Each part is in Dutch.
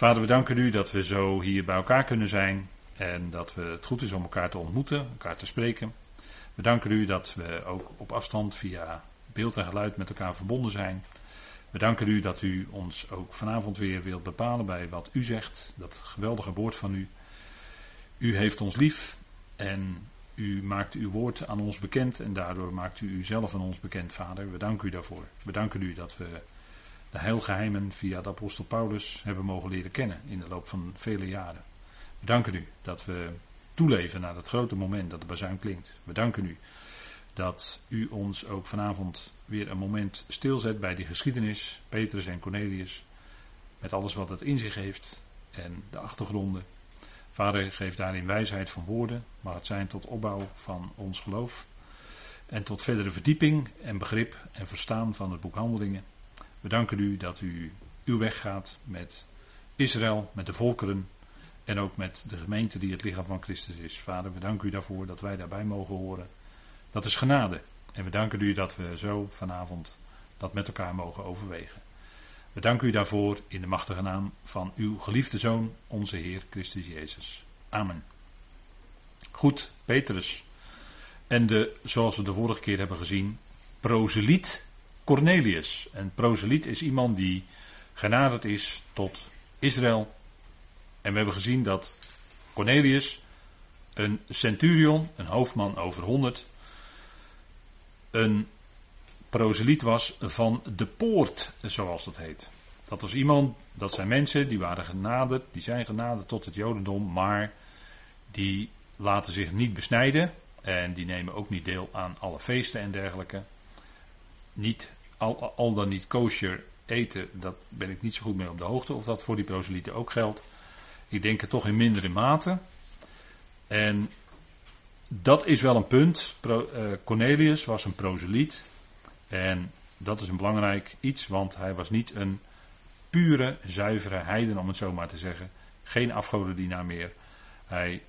Vader, we danken u dat we zo hier bij elkaar kunnen zijn en dat het goed is om elkaar te ontmoeten, elkaar te spreken. We danken u dat we ook op afstand via beeld en geluid met elkaar verbonden zijn. We danken u dat u ons ook vanavond weer wilt bepalen bij wat u zegt, dat geweldige woord van u. U heeft ons lief en u maakt uw woord aan ons bekend en daardoor maakt u uzelf aan ons bekend, Vader. We danken u daarvoor. We danken u dat we de heilgeheimen via de apostel Paulus hebben mogen leren kennen in de loop van vele jaren. We danken u dat we toeleven naar dat grote moment dat de bazuin klinkt. We danken u dat u ons ook vanavond weer een moment stilzet bij die geschiedenis, Petrus en Cornelius, met alles wat het in zich heeft en de achtergronden. Vader, geef daarin wijsheid van woorden, maar het zijn tot opbouw van ons geloof en tot verdere verdieping en begrip en verstaan van het boek Handelingen. We danken u dat u uw weg gaat met Israël, met de volkeren en ook met de gemeente die het lichaam van Christus is. Vader, we danken u daarvoor dat wij daarbij mogen horen. Dat is genade. En we danken u dat we zo vanavond dat met elkaar mogen overwegen. We danken u daarvoor in de machtige naam van uw geliefde Zoon, onze Heer Christus Jezus. Amen. Goed, Petrus. En de, zoals we de vorige keer hebben gezien, proseliet Cornelius. En proseliet is iemand die genaderd is tot Israël. En we hebben gezien dat Cornelius, een centurion, een hoofdman over honderd, een proseliet was van de poort, zoals dat heet. Dat was iemand, dat zijn mensen die waren genaderd, die zijn genaderd tot het Jodendom, maar die laten zich niet besnijden en die nemen ook niet deel aan alle feesten en dergelijke. Niet, al, dan niet kosher eten, dat ben ik niet zo goed mee op de hoogte of dat voor die proselieten ook geldt. Ik denk het toch in mindere mate. En dat is wel een punt. Eh, Cornelius was een proseliet. En dat is een belangrijk iets, want hij was niet een pure, zuivere heiden, om het zo maar te zeggen. Geen afgodendienaar meer. Hij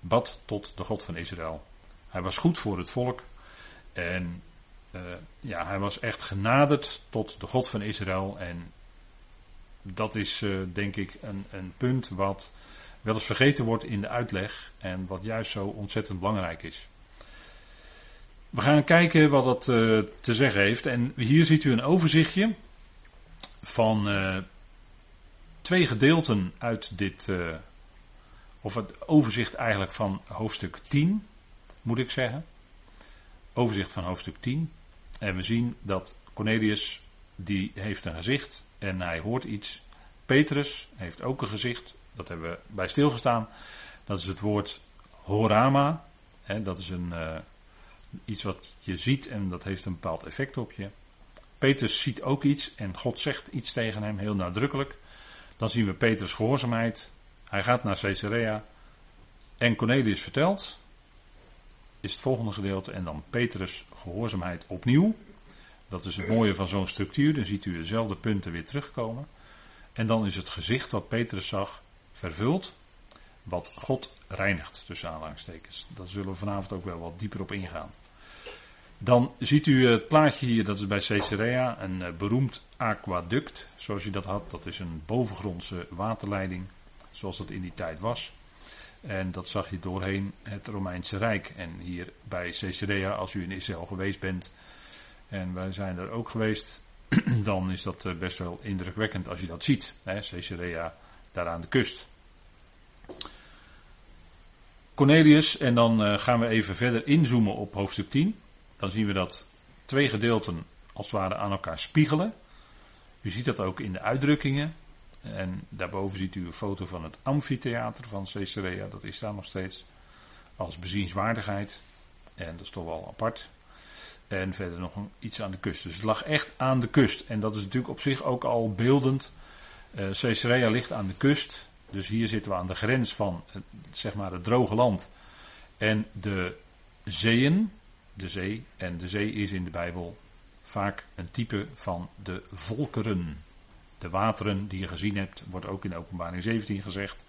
bad tot de God van Israël. Hij was goed voor het volk. En uh, ja, hij was echt genaderd tot de God van Israël. En dat is uh, denk ik een, een punt wat wel eens vergeten wordt in de uitleg en wat juist zo ontzettend belangrijk is. We gaan kijken wat dat uh, te zeggen heeft. En hier ziet u een overzichtje van twee gedeelten uit dit, of het overzicht eigenlijk van hoofdstuk 10, moet ik zeggen. Overzicht van hoofdstuk 10. En we zien dat Cornelius, die heeft een gezicht en hij hoort iets. Petrus heeft ook een gezicht, dat hebben we bij stilgestaan. Dat is het woord horama. Hè, dat is een, uh, iets wat je ziet en dat heeft een bepaald effect op je. Petrus ziet ook iets en God zegt iets tegen hem, heel nadrukkelijk. Dan zien we Petrus gehoorzaamheid. Hij gaat naar Caesarea. En Cornelius vertelt, is het volgende gedeelte. En dan Petrus gehoorzaamheid opnieuw. Dat is het mooie van zo'n structuur. Dan ziet u dezelfde punten weer terugkomen. En dan is het gezicht wat Petrus zag vervuld. Wat God reinigt, tussen aanhalingstekens. Daar zullen we vanavond ook wel wat dieper op ingaan. Dan ziet u het plaatje hier, dat is bij Caesarea, een eh, beroemd aquaduct, zoals je dat had. Dat is een bovengrondse waterleiding, zoals dat in die tijd was. En dat zag je doorheen het Romeinse Rijk. En hier bij Caesarea, als u in Israël geweest bent, en wij zijn er ook geweest, dan is dat eh, best wel indrukwekkend als je dat ziet. Hè? Caesarea, daar aan de kust. Cornelius, en dan uh, gaan we even verder inzoomen op hoofdstuk 10. Dan zien we dat twee gedeelten als het ware aan elkaar spiegelen. U ziet dat ook in de uitdrukkingen. En daarboven ziet u een foto van het amfitheater van Caesarea. Dat is daar nog steeds als bezienswaardigheid. En dat is toch wel apart. En verder nog een, iets aan de kust. Dus het lag echt aan de kust. En dat is natuurlijk op zich ook al beeldend. Uh, Caesarea ligt aan de kust. Dus hier zitten we aan de grens van het, zeg maar het droge land. En de zeeën. De zee. En de zee is in de Bijbel vaak een type van de volkeren. De wateren die je gezien hebt, wordt ook in openbaring 17 gezegd.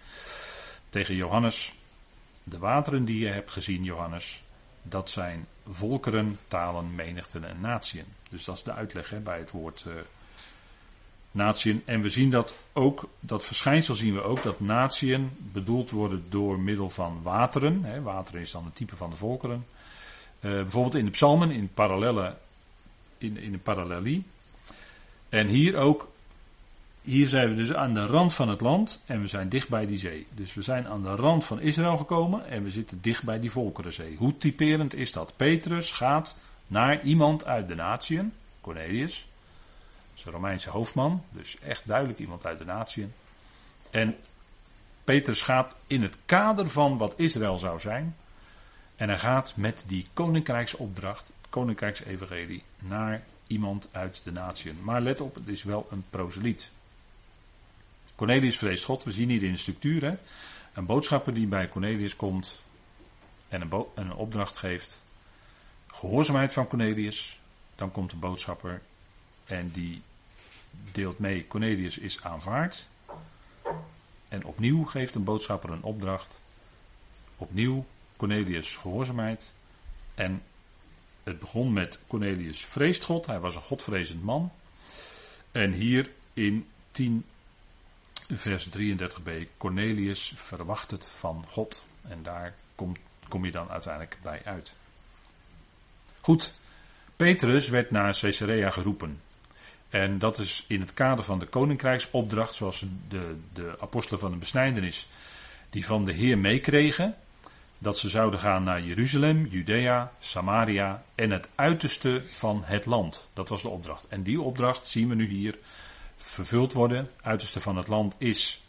Tegen Johannes. De wateren die je hebt gezien, Johannes, dat zijn volkeren, talen, menigten en natieën. Dus dat is de uitleg hè, bij het woord uh. En we zien dat ook, dat verschijnsel zien we ook, dat natieën bedoeld worden door middel van wateren. Hè, wateren is dan een type van de volkeren. Uh, bijvoorbeeld in de psalmen, in, parallelle, in, in een parallelie. En hier ook, hier zijn we dus aan de rand van het land en we zijn dicht bij die zee. Dus we zijn aan de rand van Israël gekomen en we zitten dicht bij die volkerenzee. Hoe typerend is dat? Petrus gaat naar iemand uit de natieën, Cornelius. Dat is een Romeinse hoofdman, dus echt duidelijk iemand uit de natieën. En Petrus gaat in het kader van wat Israël zou zijn. En hij gaat met die koninkrijksopdracht, koninkrijksevangelie, naar iemand uit de natieën. Maar let op, het is wel een proseliet. Cornelius vreest God, we zien hier in de structuur. Hè? Een boodschapper die bij Cornelius komt en een, een opdracht geeft. Gehoorzaamheid van Cornelius. Dan komt de boodschapper en die deelt mee, Cornelius is aanvaard. En opnieuw geeft een boodschapper een opdracht. Opnieuw Cornelius gehoorzaamheid. En het begon met Cornelius vreest God. Hij was een godvrezend man. En hier in 10 vers 33b. Cornelius verwacht het van God. En daar kom, kom je dan uiteindelijk bij uit. Goed. Petrus werd naar Caesarea geroepen. En dat is in het kader van de koninkrijksopdracht, zoals de, de apostelen van de besnijdenis, die van de Heer meekregen, dat ze zouden gaan naar Jeruzalem, Judea, Samaria en het uiterste van het land. Dat was de opdracht. En die opdracht zien we nu hier vervuld worden. Uiterste van het land is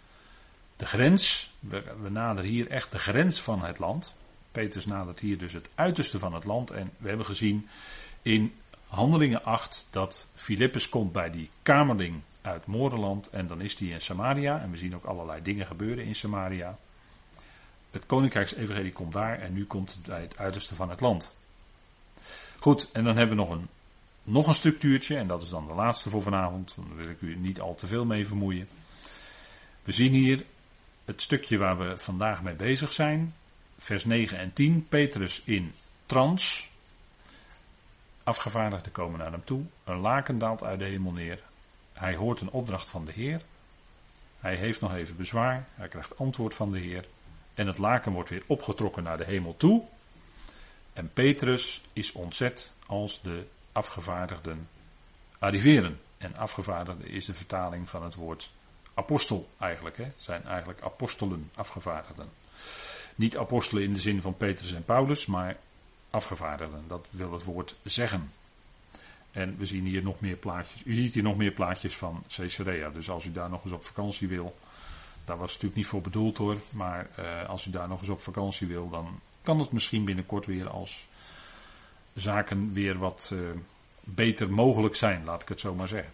de grens. We, naderen hier echt de grens van het land. Petrus nadert hier dus het uiterste van het land. En we hebben gezien in Handelingen 8 dat Filippus komt bij die kamerling uit Moorland en dan is hij in Samaria. En we zien ook allerlei dingen gebeuren in Samaria. Het koninkrijksevangelie komt daar en nu komt het bij het uiterste van het land. Goed, en dan hebben we nog een, nog een structuurtje en dat is dan de laatste voor vanavond. Daar wil ik u niet al te veel mee vermoeien. We zien hier het stukje waar we vandaag mee bezig zijn. Vers 9 en 10. Petrus in trans. Afgevaardigden komen naar hem toe. Een laken daalt uit de hemel neer. Hij hoort een opdracht van de Heer. Hij heeft nog even bezwaar. Hij krijgt antwoord van de Heer. En het laken wordt weer opgetrokken naar de hemel toe. En Petrus is ontzet als de afgevaardigden arriveren. En afgevaardigde is de vertaling van het woord apostel eigenlijk. Hè? Zijn eigenlijk apostelen, afgevaardigden. Niet apostelen in de zin van Petrus en Paulus, maar afgevaardigden. Dat wil het woord zeggen. En we zien hier nog meer plaatjes. U ziet hier nog meer plaatjes van Caesarea. Dus als u daar nog eens op vakantie wil. Daar was het natuurlijk niet voor bedoeld hoor. Maar uh, als u daar nog eens op vakantie wil. Dan kan het misschien binnenkort weer als zaken weer wat uh, beter mogelijk zijn. Laat ik het zo maar zeggen.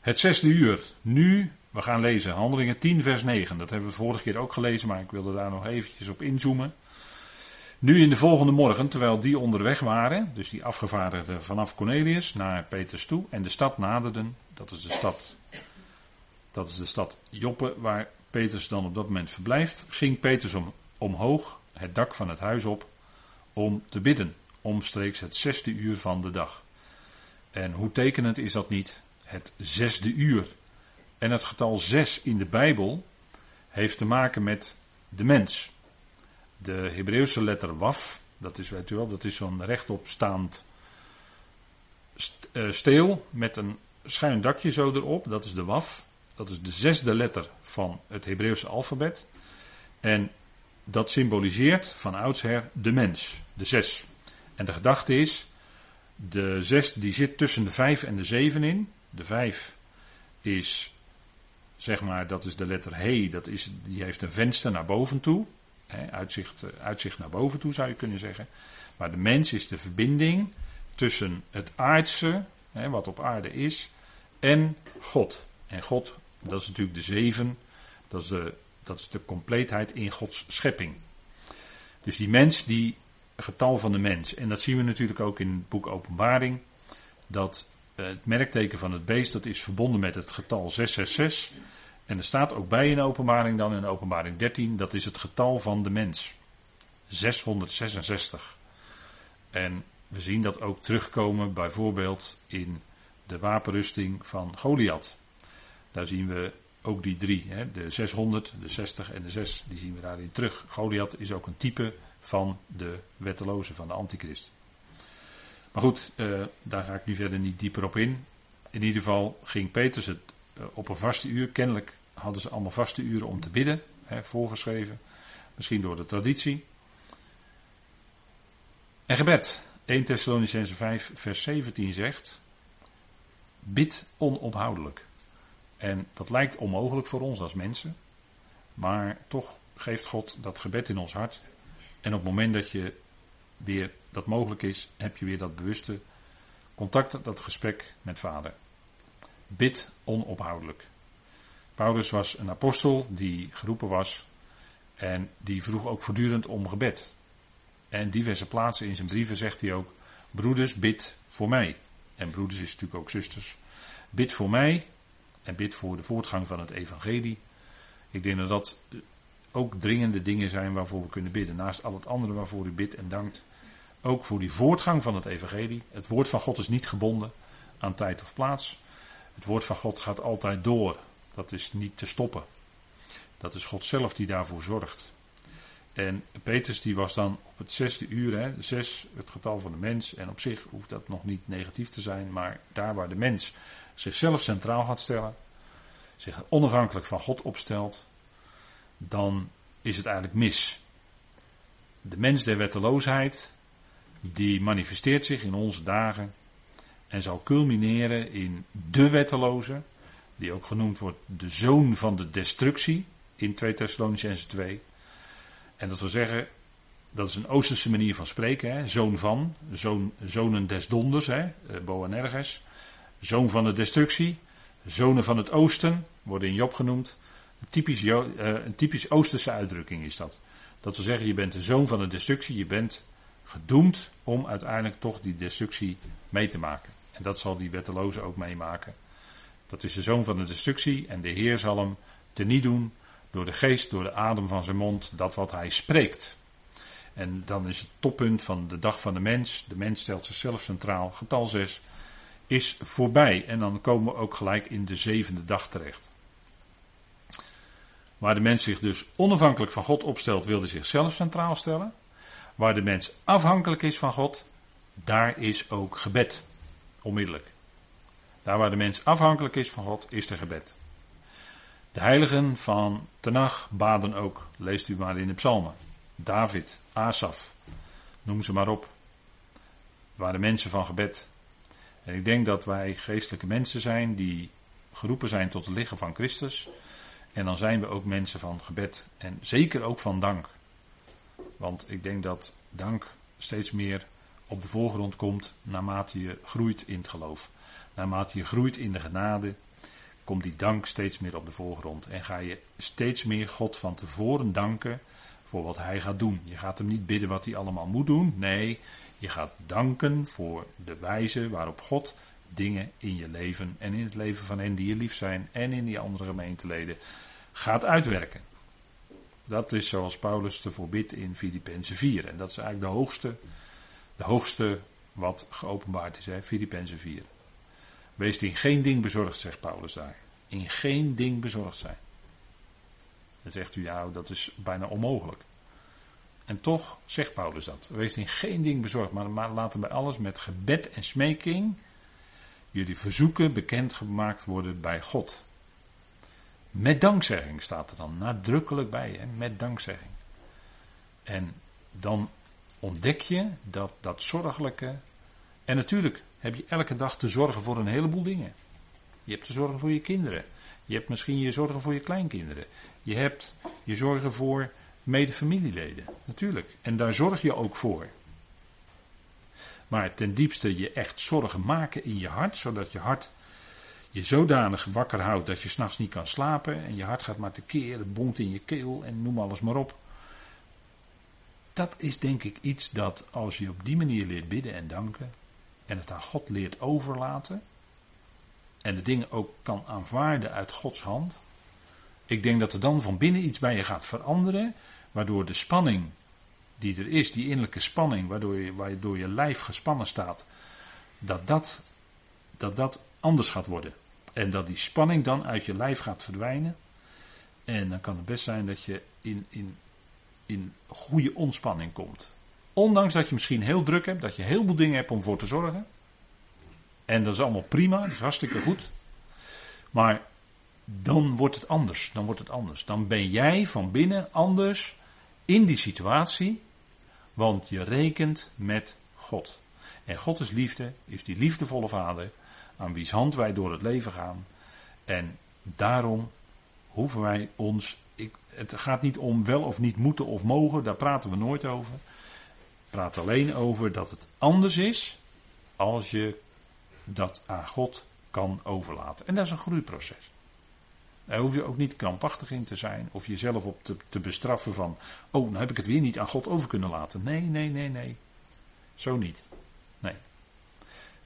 Het zesde uur. Nu we gaan lezen Handelingen 10, vers 9. Dat hebben we vorige keer ook gelezen, maar ik wilde daar nog eventjes op inzoomen. Nu in de volgende morgen, terwijl die onderweg waren, dus die afgevaardigden vanaf Cornelius naar Petrus toe en de stad naderden, dat is de stad, dat is de stad Joppe, waar Petrus dan op dat moment verblijft, ging Petrus om, omhoog het dak van het huis op om te bidden, omstreeks het zesde uur van de dag. En hoe tekenend is dat niet? Het zesde uur. En het getal 6 in de Bijbel heeft te maken met de mens. De Hebreeuwse letter waf, dat is, weet u wel, dat is zo'n rechtopstaand eh, steel met een schuin dakje zo erop. Dat is de waf. Dat is de zesde letter van het Hebreeuwse alfabet. En dat symboliseert van oudsher de mens, de zes. En de gedachte is, de zes die zit tussen de vijf en de zeven in. De vijf is zeg maar, dat is de letter He, dat is, die heeft een venster naar boven toe. Uitzicht, eh, uitzicht naar boven toe zou je kunnen zeggen. Maar de mens is de verbinding tussen het aardse, wat op aarde is, en God. En God, dat is natuurlijk de zeven, dat is de, dat is de compleetheid in Gods schepping. Dus die mens, die getal van de mens. En dat zien we natuurlijk ook in het boek Openbaring. Dat eh, het merkteken van het beest, dat is verbonden met het getal 666. En er staat ook bij in openbaring dan in openbaring 13, dat is het getal van de mens. 666. En we zien dat ook terugkomen bijvoorbeeld in de wapenrusting van Goliath. Daar zien we ook die drie, hè, de 600, de 60 en de 6, die zien we daarin terug. Goliath is ook een type van de wetteloze, van de antichrist. Maar goed, uh, daar ga ik nu verder niet dieper op in. In ieder geval ging Petrus het uh, op een vaste uur. Kennelijk hadden ze allemaal vaste uren om te bidden, hè, voorgeschreven. Misschien door de traditie. En gebed. 1 Thessalonicense 5 vers 17 zegt, bid onophoudelijk. En dat lijkt onmogelijk voor ons als mensen, maar toch geeft God dat gebed in ons hart. En op het moment dat je weer dat mogelijk is, heb je weer dat bewuste contact, dat gesprek met Vader. Bid onophoudelijk. Paulus was een apostel die geroepen was en die vroeg ook voortdurend om gebed. En diverse plaatsen in zijn brieven zegt hij ook: Broeders, bid voor mij. En broeders is natuurlijk ook zusters. Bid voor mij en bid voor de voortgang van het evangelie. Ik denk dat dat ook dringende dingen zijn waarvoor we kunnen bidden. Naast al het andere waarvoor u bidt en dankt. Ook voor die voortgang van het evangelie. Het woord van God is niet gebonden aan tijd of plaats. Het woord van God gaat altijd door. Dat is niet te stoppen. Dat is God zelf die daarvoor zorgt. En Petrus die was dan op het zesde uur, hè, zes, het getal van de mens. En op zich hoeft dat nog niet negatief te zijn, maar daar waar de mens zichzelf centraal gaat stellen, zich onafhankelijk van God opstelt, dan is het eigenlijk mis. De mens der wetteloosheid, die manifesteert zich in onze dagen en zal culmineren in de wetteloze, die ook genoemd wordt de zoon van de destructie in 2 Thessalonicense 2. En dat wil zeggen, dat is een Oosterse manier van spreken, hè? zoon van, zoon, zonen des donders, hè? Eh, Boanerges, zoon van de destructie, zonen van het oosten, worden in Job genoemd. Typisch, uh, een typisch Oosterse uitdrukking is dat. Dat wil zeggen, je bent de zoon van de destructie, je bent gedoemd om uiteindelijk toch die destructie mee te maken. En dat zal die wetteloze ook meemaken. Dat is de zoon van de destructie en de Heer zal hem teniet doen door de geest, door de adem van zijn mond, dat wat hij spreekt. En dan is het toppunt van de dag van de mens. De mens stelt zichzelf centraal. Getal 6 is voorbij. En dan komen we ook gelijk in de zevende dag terecht. Waar de mens zich dus onafhankelijk van God opstelt, wil zichzelf centraal stellen. Waar de mens afhankelijk is van God, daar is ook gebed. Onmiddellijk. Daar waar de mens afhankelijk is van God, is er gebed. De heiligen van Tenach baden ook, leest u maar in de psalmen. David, Asaf, noem ze maar op. Waar de mensen van gebed. En ik denk dat wij geestelijke mensen zijn die geroepen zijn tot het liggen van Christus. En dan zijn we ook mensen van gebed en zeker ook van dank. Want ik denk dat dank steeds meer op de voorgrond komt naarmate je groeit in het geloof. Naarmate je groeit in de genade, komt die dank steeds meer op de voorgrond. En ga je steeds meer God van tevoren danken voor wat hij gaat doen. Je gaat hem niet bidden wat hij allemaal moet doen. Nee, je gaat danken voor de wijze waarop God dingen in je leven en in het leven van hen die je lief zijn en in die andere gemeenteleden gaat uitwerken. Dat is zoals Paulus ervoor bidt in Filippenzen 4. En dat is eigenlijk de hoogste, de hoogste wat geopenbaard is, hè? Filippenzen 4. Wees in geen ding bezorgd, zegt Paulus daar. In geen ding bezorgd zijn. Dan zegt u, ja, dat is bijna onmogelijk. En toch zegt Paulus dat. Wees in geen ding bezorgd, maar, maar laten bij alles met gebed en smeking jullie verzoeken bekendgemaakt worden bij God. Met dankzegging staat er dan nadrukkelijk bij, met dankzegging. En dan ontdek je dat dat zorgelijke. En natuurlijk heb je elke dag te zorgen voor een heleboel dingen. Je hebt te zorgen voor je kinderen. Je hebt misschien je zorgen voor je kleinkinderen. Je hebt je zorgen voor medefamilieleden. Natuurlijk. En daar zorg je ook voor. Maar ten diepste je echt zorgen maken in je hart, zodat je hart je zodanig wakker houdt dat je s'nachts niet kan slapen en je hart gaat maar te keren, bonkt in je keel en noem alles maar op. Dat is denk ik iets dat als je op die manier leert bidden en danken en het aan God leert overlaten en de dingen ook kan aanvaarden uit Gods hand, ik denk dat er dan van binnen iets bij je gaat veranderen, waardoor de spanning die er is, die innerlijke spanning, waardoor je, waardoor je lijf gespannen staat, dat dat, dat dat anders gaat worden. En dat die spanning dan uit je lijf gaat verdwijnen. En dan kan het best zijn dat je in, in, in goede ontspanning komt. Ondanks dat je misschien heel druk hebt, dat je heel veel dingen hebt om voor te zorgen. En dat is allemaal prima, dat is hartstikke goed. Maar dan wordt het anders. Dan wordt het anders. Dan ben jij van binnen anders in die situatie. Want je rekent met God. En God is liefde, is die liefdevolle vader. Aan wie's hand wij door het leven gaan. En daarom hoeven wij ons. Ik, het gaat niet om wel of niet moeten of mogen, daar praten we nooit over. Praat alleen over dat het anders is als je dat aan God kan overlaten. En dat is een groeiproces. Daar hoef je ook niet krampachtig in te zijn of jezelf op te, te bestraffen van, oh, dan heb ik het weer niet aan God over kunnen laten. Nee, nee, nee, nee. Zo niet. Nee.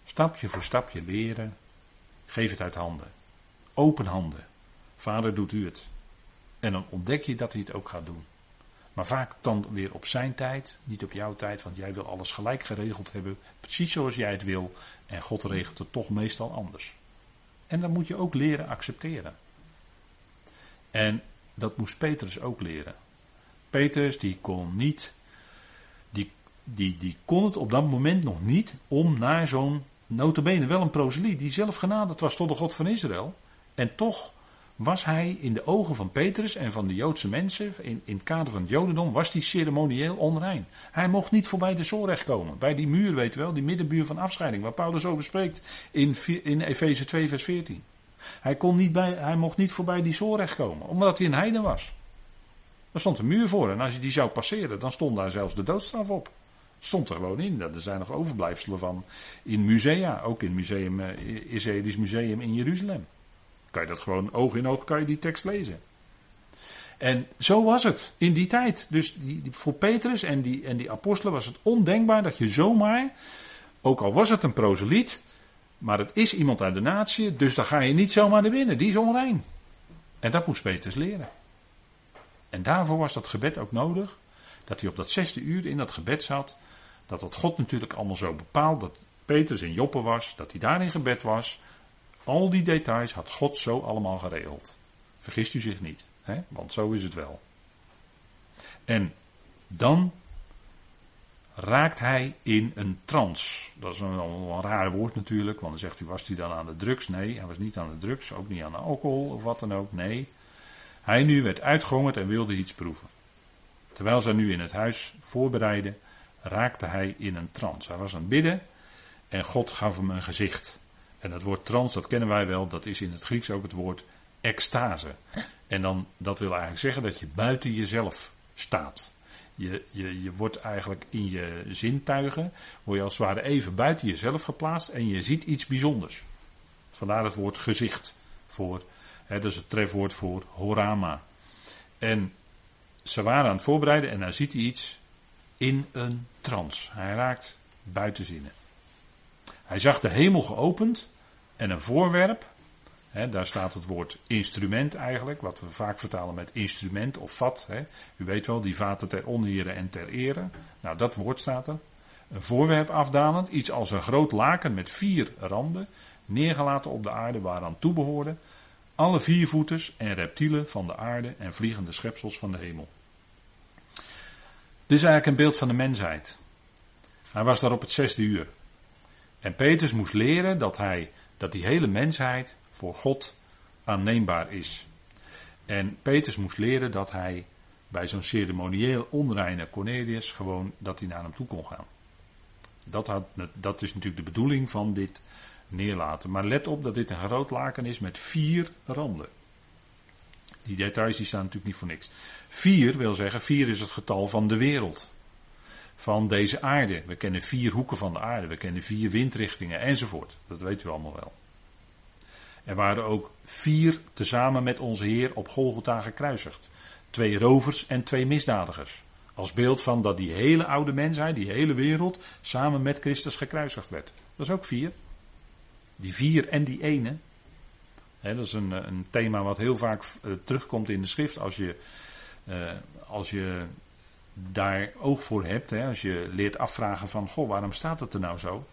Stapje voor stapje leren. Geef het uit handen. Open handen. Vader doet u het. En dan ontdek je dat hij het ook gaat doen. Maar vaak dan weer op zijn tijd, niet op jouw tijd, want jij wil alles gelijk geregeld hebben, precies zoals jij het wil. En God regelt het toch meestal anders. En dan moet je ook leren accepteren. En dat moest Petrus ook leren. Petrus die kon niet, die, die, die kon het op dat moment nog niet om naar zo'n notabene wel een proseliet die zelf genaderd was tot de God van Israël. En toch was hij in de ogen van Petrus en van de Joodse mensen, in, in het kader van het Jodendom, was hij ceremonieel onrein. Hij mocht niet voorbij de Zorrecht komen. Bij die muur, weet je wel, die middenbuur van afscheiding, waar Paulus over spreekt in, in Efeze 2, vers 14. Hij, kon niet bij, hij mocht niet voorbij die Zorrecht komen, omdat hij een heiden was. Er stond een muur voor en als je die zou passeren, dan stond daar zelfs de doodstraf op. Stond er gewoon in. Er zijn nog overblijfselen van in musea, ook in het museum, uh, Israëlisch Museum in Jeruzalem. Kan je dat gewoon oog in oog, kan je die tekst lezen. En zo was het in die tijd. Dus die, voor Petrus en die, en die apostelen was het ondenkbaar dat je zomaar, ook al was het een proseliet, maar het is iemand uit de natie, dus dan ga je niet zomaar naar binnen. Die is onrein. En dat moest Petrus leren. En daarvoor was dat gebed ook nodig. Dat hij op dat zesde uur in dat gebed zat. Dat dat God natuurlijk allemaal zo bepaald. Dat Petrus in Joppe was. Dat hij daar in gebed was. Al die details had God zo allemaal geregeld. Vergist u zich niet. Hè? Want zo is het wel. En dan raakt hij in een trance. Dat is een, een, raar woord natuurlijk, want dan zegt u, was hij dan aan de drugs? Nee, hij was niet aan de drugs, ook niet aan de alcohol of wat dan ook. Nee, hij nu werd uitgehongerd en wilde iets proeven. Terwijl zij nu in het huis voorbereidden, raakte hij in een trance. Hij was aan het bidden en God gaf hem een gezicht. En dat woord trance, dat kennen wij wel, dat is in het Grieks ook het woord extase. En dan, dat wil eigenlijk zeggen dat je buiten jezelf staat. Je, je, je wordt eigenlijk in je zintuigen, word je als het ware even buiten jezelf geplaatst en je ziet iets bijzonders. Vandaar het woord gezicht voor, hè, dat is het trefwoord voor horama. En ze waren aan het voorbereiden en hij ziet hij iets in een trance. Hij raakt buiten zinnen. Hij zag de hemel geopend en een voorwerp, daar staat het woord instrument eigenlijk, wat we vaak vertalen met instrument of vat. U weet wel, die vaten ter onere en ter ere. Nou, dat woord staat er. Een voorwerp afdalend, iets als een groot laken met vier randen, neergelaten op de aarde waaraan toebehoorden alle viervoeters en reptielen van de aarde en vliegende schepsels van de hemel. Dit is eigenlijk een beeld van de mensheid. Hij was daar op het zesde uur. En Petrus moest leren dat hij, dat die hele mensheid voor God aanneembaar is. En Petrus moest leren dat hij bij zo'n ceremonieel onreine Cornelius gewoon dat hij naar hem toe kon gaan. Dat, dat is natuurlijk de bedoeling van dit neerlaten. Maar let op dat dit een groot laken is met vier randen. Die details die staan natuurlijk niet voor niks. Vier wil zeggen, vier is het getal van de wereld. Van deze aarde. We kennen vier hoeken van de aarde. We kennen vier windrichtingen enzovoort. Dat weet u allemaal wel. Er waren ook vier tezamen met onze Heer op Golgotha gekruisigd. Twee rovers en twee misdadigers. Als beeld van dat die hele oude mensheid, die hele wereld, samen met Christus gekruisigd werd. Dat is ook vier. Die vier en die ene. dat is een, een, thema wat heel vaak uh, terugkomt in de schrift. Als je, uh, als je daar oog voor hebt. Hè, als je leert afvragen van, goh, waarom staat het er nou zo?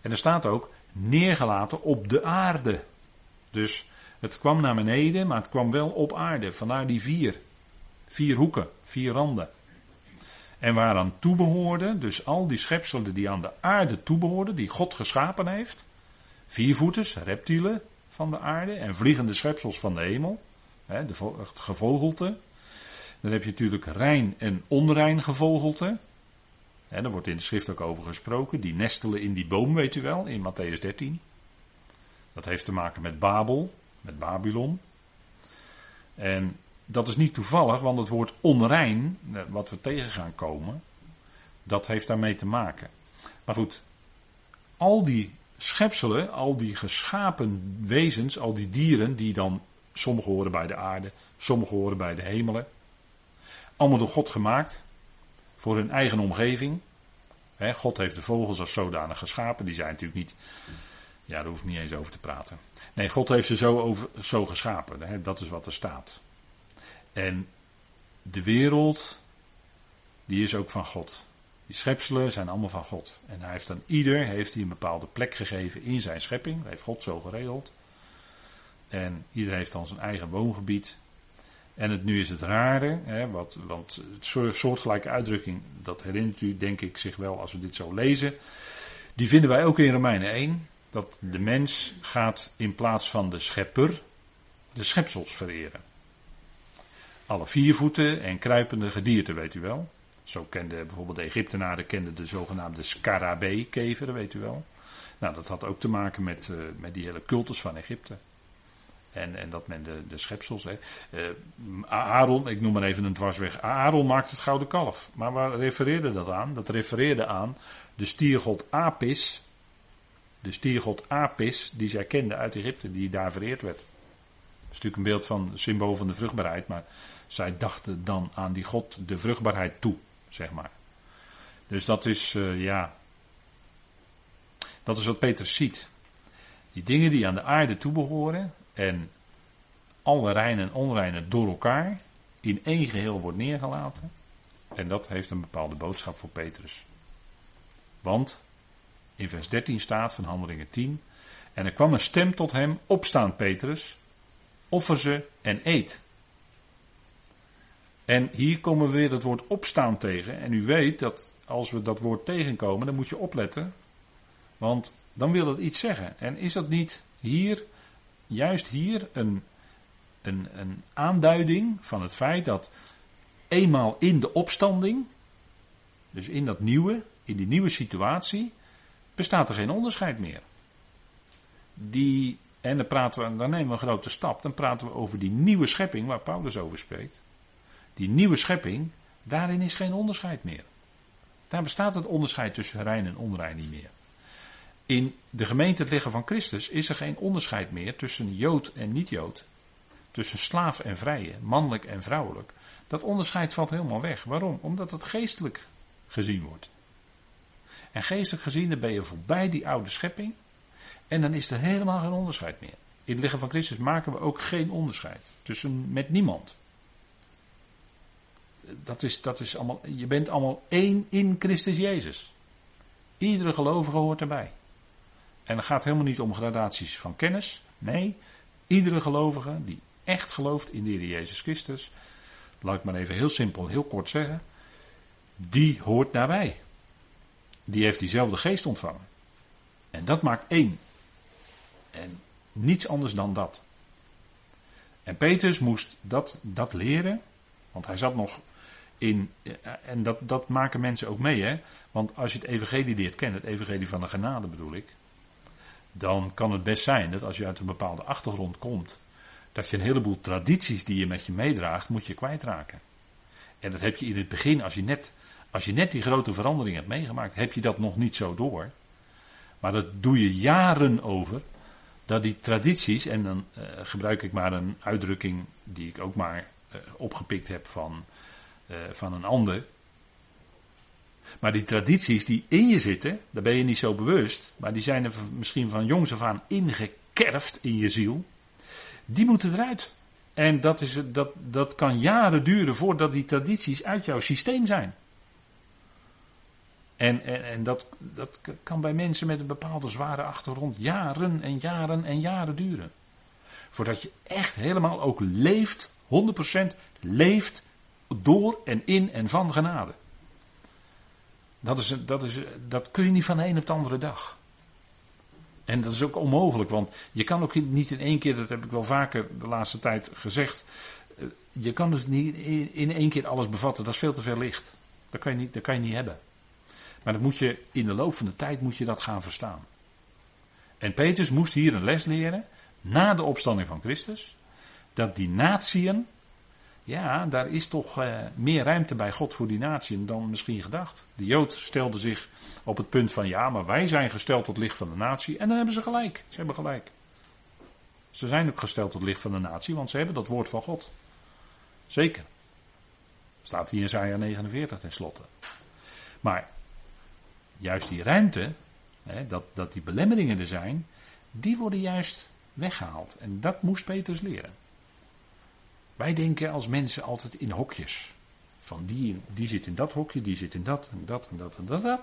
En er staat ook neergelaten op de aarde. Dus het kwam naar beneden, maar het kwam wel op aarde. Vandaar die vier. Vier hoeken, vier randen. En waaraan toebehoorden, dus al die schepselen die aan de aarde toebehoorden, die God geschapen heeft. Viervoeters, reptielen van de aarde en vliegende schepsels van de hemel. Hè, de, het gevogelte. Dan heb je natuurlijk rein en onrein gevogelte. Hè, daar wordt in de schrift ook over gesproken. Die nestelen in die boom, weet u wel, in Matthäus 13. Dat heeft te maken met Babel, met Babylon. En dat is niet toevallig, want het woord onrein, eh, wat we tegen gaan komen, dat heeft daarmee te maken. Maar goed, al die schepselen, al die geschapen wezens, al die dieren, die dan, sommige horen bij de aarde, sommige horen bij de hemelen, allemaal door God gemaakt, voor hun eigen omgeving. God heeft de vogels als zodanig geschapen, die zijn natuurlijk niet, ja daar hoef ik niet eens over te praten. Nee, God heeft ze zo, over, zo geschapen, dat is wat er staat. En de wereld, die is ook van God. Die schepselen zijn allemaal van God. En hij heeft aan ieder heeft hij een bepaalde plek gegeven in zijn schepping. Dat heeft God zo geregeld. En ieder heeft dan zijn eigen woongebied. En het, nu is het rare, hè, wat, want soortgelijke uitdrukking, dat herinnert u denk ik zich wel als we dit zo lezen. Die vinden wij ook in Romeinen 1. Dat de mens gaat in plaats van de schepper de schepsels vereren. Alle viervoeten en kruipende gedierte, weet u wel. Zo kenden bijvoorbeeld de Egyptenaren kenden de zogenaamde scarabee-kever, weet u wel. Nou, dat had ook te maken met, uh, met die hele cultus van Egypte. En, en dat men de, de schepsels. Hè. Uh, Aaron, ik noem maar even een dwarsweg. Aaron maakt het gouden kalf. Maar waar refereerde dat aan? Dat refereerde aan de stiergod Apis. De stiergod Apis, die zij kende uit Egypte, die daar vereerd werd. Dat is natuurlijk een beeld van symbool van de vruchtbaarheid, maar zij dachten dan aan die God de vruchtbaarheid toe, zeg maar. Dus dat is, uh, ja. Dat is wat Petrus ziet. Die dingen die aan de aarde toebehoren en alle rein en onreine door elkaar in één geheel wordt neergelaten. En dat heeft een bepaalde boodschap voor Petrus. Want in vers 13 staat van Handelingen 10. En er kwam een stem tot hem: Opstaan, Petrus, offer ze en eet. En hier komen we weer het woord opstaan tegen. En u weet dat als we dat woord tegenkomen, dan moet je opletten. Want dan wil het iets zeggen. En is dat niet hier, juist hier, een, een, een aanduiding van het feit dat eenmaal in de opstanding, dus in dat nieuwe, in die nieuwe situatie, bestaat er geen onderscheid meer. Die, en dan, praten we, dan nemen we een grote stap, dan praten we over die nieuwe schepping waar Paulus over spreekt die nieuwe schepping, daarin is geen onderscheid meer. Daar bestaat het onderscheid tussen rein en onrein niet meer. In de gemeente het liggen van Christus is er geen onderscheid meer tussen Jood en niet-Jood. Tussen slaaf en vrije, mannelijk en vrouwelijk. Dat onderscheid valt helemaal weg. Waarom? Omdat het geestelijk gezien wordt. En geestelijk gezien dan ben je voorbij die oude schepping. En dan is er helemaal geen onderscheid meer. In het liggen van Christus maken we ook geen onderscheid. Tussen met niemand dat is, dat is allemaal, je bent allemaal één in Christus Jezus. Iedere gelovige hoort erbij. En het gaat helemaal niet om gradaties van kennis. Nee, iedere gelovige die echt gelooft in de Heer Jezus Christus, laat ik maar even heel simpel, heel kort zeggen, die hoort daarbij. Die heeft diezelfde geest ontvangen. En dat maakt één. En niets anders dan dat. En Petrus moest dat, dat leren, want hij zat nog in, eh, en dat, dat maken mensen ook mee, hè? Want als je het evangelie leert kennen, het evangelie van de genade bedoel ik, dan kan het best zijn dat als je uit een bepaalde achtergrond komt, dat je een heleboel tradities die je met je meedraagt, moet je kwijtraken. En dat heb je in het begin, als je net, als je net die grote verandering hebt meegemaakt, heb je dat nog niet zo door. Maar dat doe je jaren over, dat die tradities, en dan uh, gebruik ik maar een uitdrukking die ik ook maar uh, opgepikt heb van uh, van een ander. Maar die tradities die in je zitten, daar ben je niet zo bewust, maar die zijn er misschien van jongs af aan ingekerfd in je ziel. Die moeten eruit. En dat, is, dat, dat kan jaren duren voordat die tradities uit jouw systeem zijn. En, en, en dat, dat kan bij mensen met een bepaalde zware achtergrond jaren en jaren en jaren duren. Voordat je echt helemaal ook leeft, 100% leeft door en in en van genade. Dat, is, dat, is, dat kun je niet van de een op de andere dag. En dat is ook onmogelijk, want je kan ook niet in één keer, dat heb ik wel vaker de laatste tijd gezegd, eh, je kan dus niet in één keer alles bevatten, dat is veel te veel licht. Dat kan je niet, dat kan je niet hebben. Maar dat moet je in de loop van de tijd moet je dat gaan verstaan. En Petrus moest hier een les leren, na de opstanding van Christus, dat die natieën, ja, daar is toch eh, meer ruimte bij God voor die natieën dan misschien gedacht. De Jood stelde zich op het punt van ja, maar wij zijn gesteld tot licht van de natie. En dan hebben ze gelijk. Ze hebben gelijk. Ze zijn ook gesteld tot licht van de natie, want ze hebben dat woord van God. Zeker. Staat hier in Isaiah 49 tenslotte. Maar juist die ruimte, hè, dat, dat die belemmeringen er zijn, die worden juist weggehaald. En dat moest Petrus leren. Wij denken als mensen altijd in hokjes. Van die, die zit in dat hokje, die zit in dat en dat en dat en dat. En dat.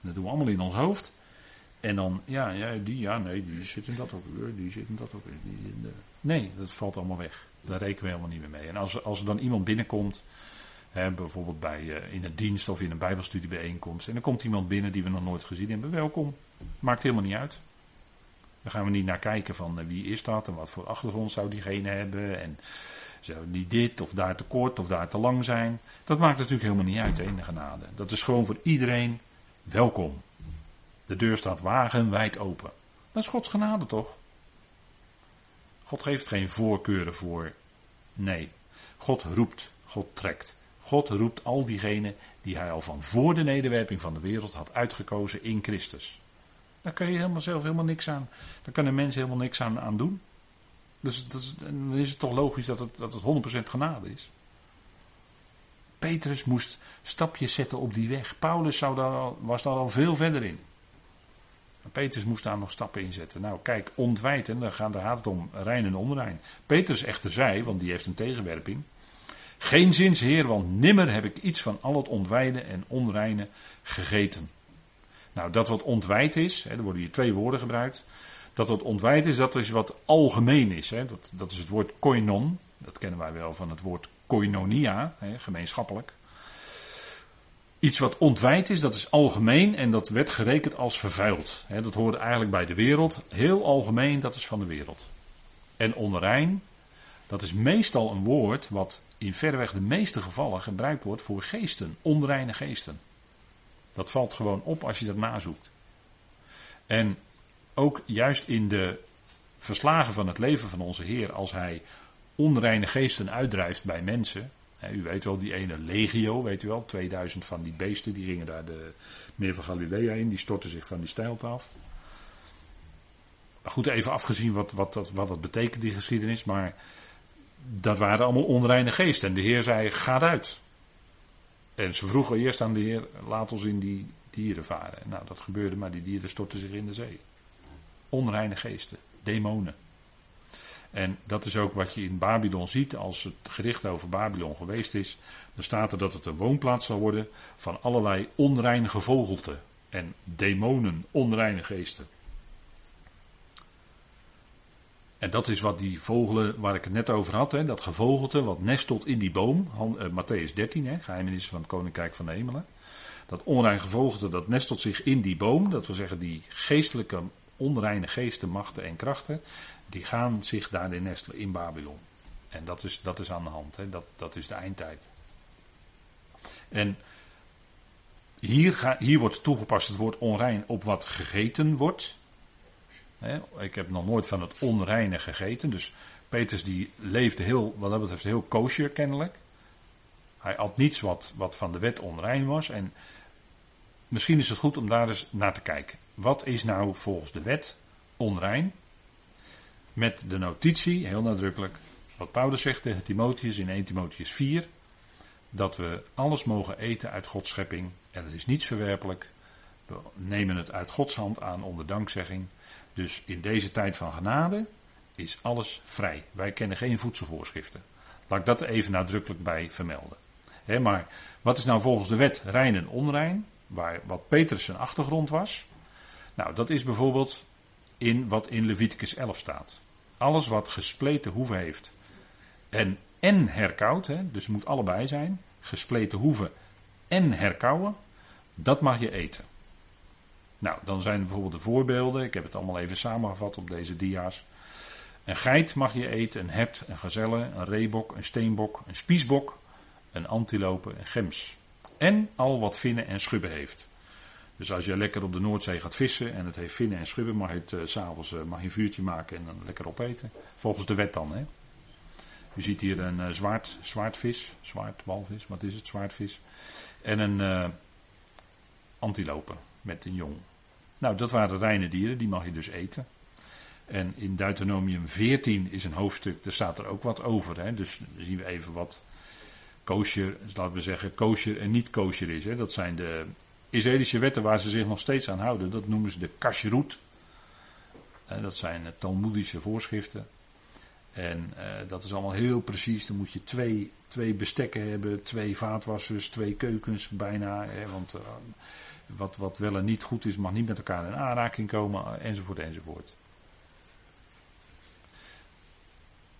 Dat doen we allemaal in ons hoofd. En dan, ja, ja, die, ja, nee, die zit in dat hokje, die zit in dat hokje. Die in de... Nee, dat valt allemaal weg. Daar rekenen we helemaal niet meer mee. En als, als er dan iemand binnenkomt, hè, bijvoorbeeld bij, uh, in een dienst of in een bijbelstudiebijeenkomst, en dan komt iemand binnen die we nog nooit gezien hebben, welkom. Maakt helemaal niet uit. Dan gaan we niet naar kijken van uh, wie is dat en wat voor achtergrond zou diegene hebben. En zou die dit of daar te kort of daar te lang zijn. Dat maakt natuurlijk helemaal niet uit in de genade. Dat is gewoon voor iedereen welkom. De deur staat wagenwijd open. Dat is Gods genade toch? God geeft geen voorkeuren voor. Nee. God roept, God trekt. God roept al diegenen die hij al van voor de nederwerping van de wereld had uitgekozen in Christus. Daar kun je helemaal zelf helemaal niks aan. Daar kan een mens helemaal niks aan, aan doen. Dus dat dan is het toch logisch dat het, dat het 100% genade is. Petrus moest stapjes zetten op die weg. Paulus zou was daar al veel verder in. Petrus moest daar nog stappen in zetten. Nou, kijk, ontwijten, dan gaat het om rein en onrein. Petrus echter zei, want die heeft een tegenwerping. Geen zins, Heer, want nimmer heb ik iets van al het ontwijde en onreine gegeten. Nou, dat wat ontwijd is, hè, er worden hier twee woorden gebruikt. Dat wat ontwijd is, dat is wat algemeen is. Hè. Dat, dat is het woord koinon. Dat kennen wij wel van het woord koinonia, hè, gemeenschappelijk. Iets wat ontwijd is, dat is algemeen en dat werd gerekend als vervuild. Hè, dat hoorde eigenlijk bij de wereld. Heel algemeen, dat is van de wereld. En onrein, dat is meestal een woord wat in verreweg de meeste gevallen gebruikt wordt voor geesten, onreine geesten. Dat valt gewoon op als je dat nazoekt. En ook juist in de verslagen van het leven van onze Heer, als Hij onreine geesten uitdrijft bij mensen. u weet wel, die ene legio, weet u wel, 2000 van die beesten, die gingen daar de meer van Galilea in, die stortten zich van die stijlte af. Maar goed, even afgezien wat, wat, dat, wat dat betekent, die geschiedenis, maar dat waren allemaal onreine geesten. En de Heer zei, ga uit. En ze vroegen eerst aan de Heer, laat ons in die dieren varen. Nou, dat gebeurde, maar die dieren stortten zich in de zee. Onreine geesten, demonen. En dat is ook wat je in Babylon ziet als het gericht over Babylon geweest is. Dan staat er dat het een woonplaats zal worden van allerlei onreine gevogelte en demonen, onreine geesten. En dat is wat die vogelen waar ik het net over had, hè, dat gevogelte wat nestelt in die boom. uh, Matthäus 13, hè, geheimenissen van het Koninkrijk van de Hemelen. Dat onrein gevogelte dat nestelt zich in die boom. Dat wil zeggen die geestelijke onreine geesten, machten en krachten. Die gaan zich daarin nestelen in Babylon. En dat is, dat is aan de hand. Hè. Dat, dat is de eindtijd. En hier, ga, hier wordt toegepast het woord onrein op wat gegeten wordt ik heb nog nooit van het onreine gegeten. Dus Petrus die leefde heel, wat dat betreft heel kosher kennelijk. Hij at niets wat, wat van de wet onrein was. En misschien is het goed om daar eens naar te kijken. Wat is nou volgens de wet onrein? Met de notitie, heel nadrukkelijk, wat Paulus zegt tegen Timotheus in 1 Timotheus 4. Dat we alles mogen eten uit Gods schepping. En het is niets verwerpelijk. We nemen het uit Gods hand aan onder dankzegging. Dus in deze tijd van genade is alles vrij. Wij kennen geen voedselvoorschriften. Laat ik dat even nadrukkelijk bij vermelden. maar wat is nou volgens de wet rein en onrein? waar, wat Petrus zijn achtergrond was. Nou, dat is bijvoorbeeld in wat in Leviticus 11 staat. Alles wat gespleten hoeven heeft en en herkoud, hè, dus het moet allebei zijn, gespleten hoeven en herkauwen, dat mag je eten. Nou, dan zijn er bijvoorbeeld de voorbeelden, ik heb het allemaal even samengevat op deze dia's. Een geit mag je eten, een hert, een gazelle, een reebok, een steenbok, een spiesbok, een antilope, een gems. En al wat vinnen en schubben heeft. Dus als je lekker op de Noordzee gaat vissen en het heeft vinnen en schubben, mag je het uh, s'avonds uh, mag je een vuurtje maken en dan lekker opeten. Volgens de wet dan. Hè. U ziet hier een uh, zwaard, zwaardvis, zwaard, walvis, wat is het, zwaardvis. En een antilope met een jong. Nou, dat waren reine dieren, die mag je dus eten. En in Deuteronomium 14 is een hoofdstuk, daar staat er ook wat over. Hè? Dus zien we even wat kosher, laten we zeggen, kosher en niet kosher is. Hè? Dat zijn de Israëlische wetten waar ze zich nog steeds aan houden. Dat noemen ze de kashrut. Dat zijn Talmoedische voorschriften. En uh, dat is allemaal heel precies. Dan moet je twee, twee bestekken hebben, twee vaatwassers, twee keukens bijna. Hè, want uh, wat, wat wel en niet goed is, mag niet met elkaar in aanraking komen, enzovoort, enzovoort.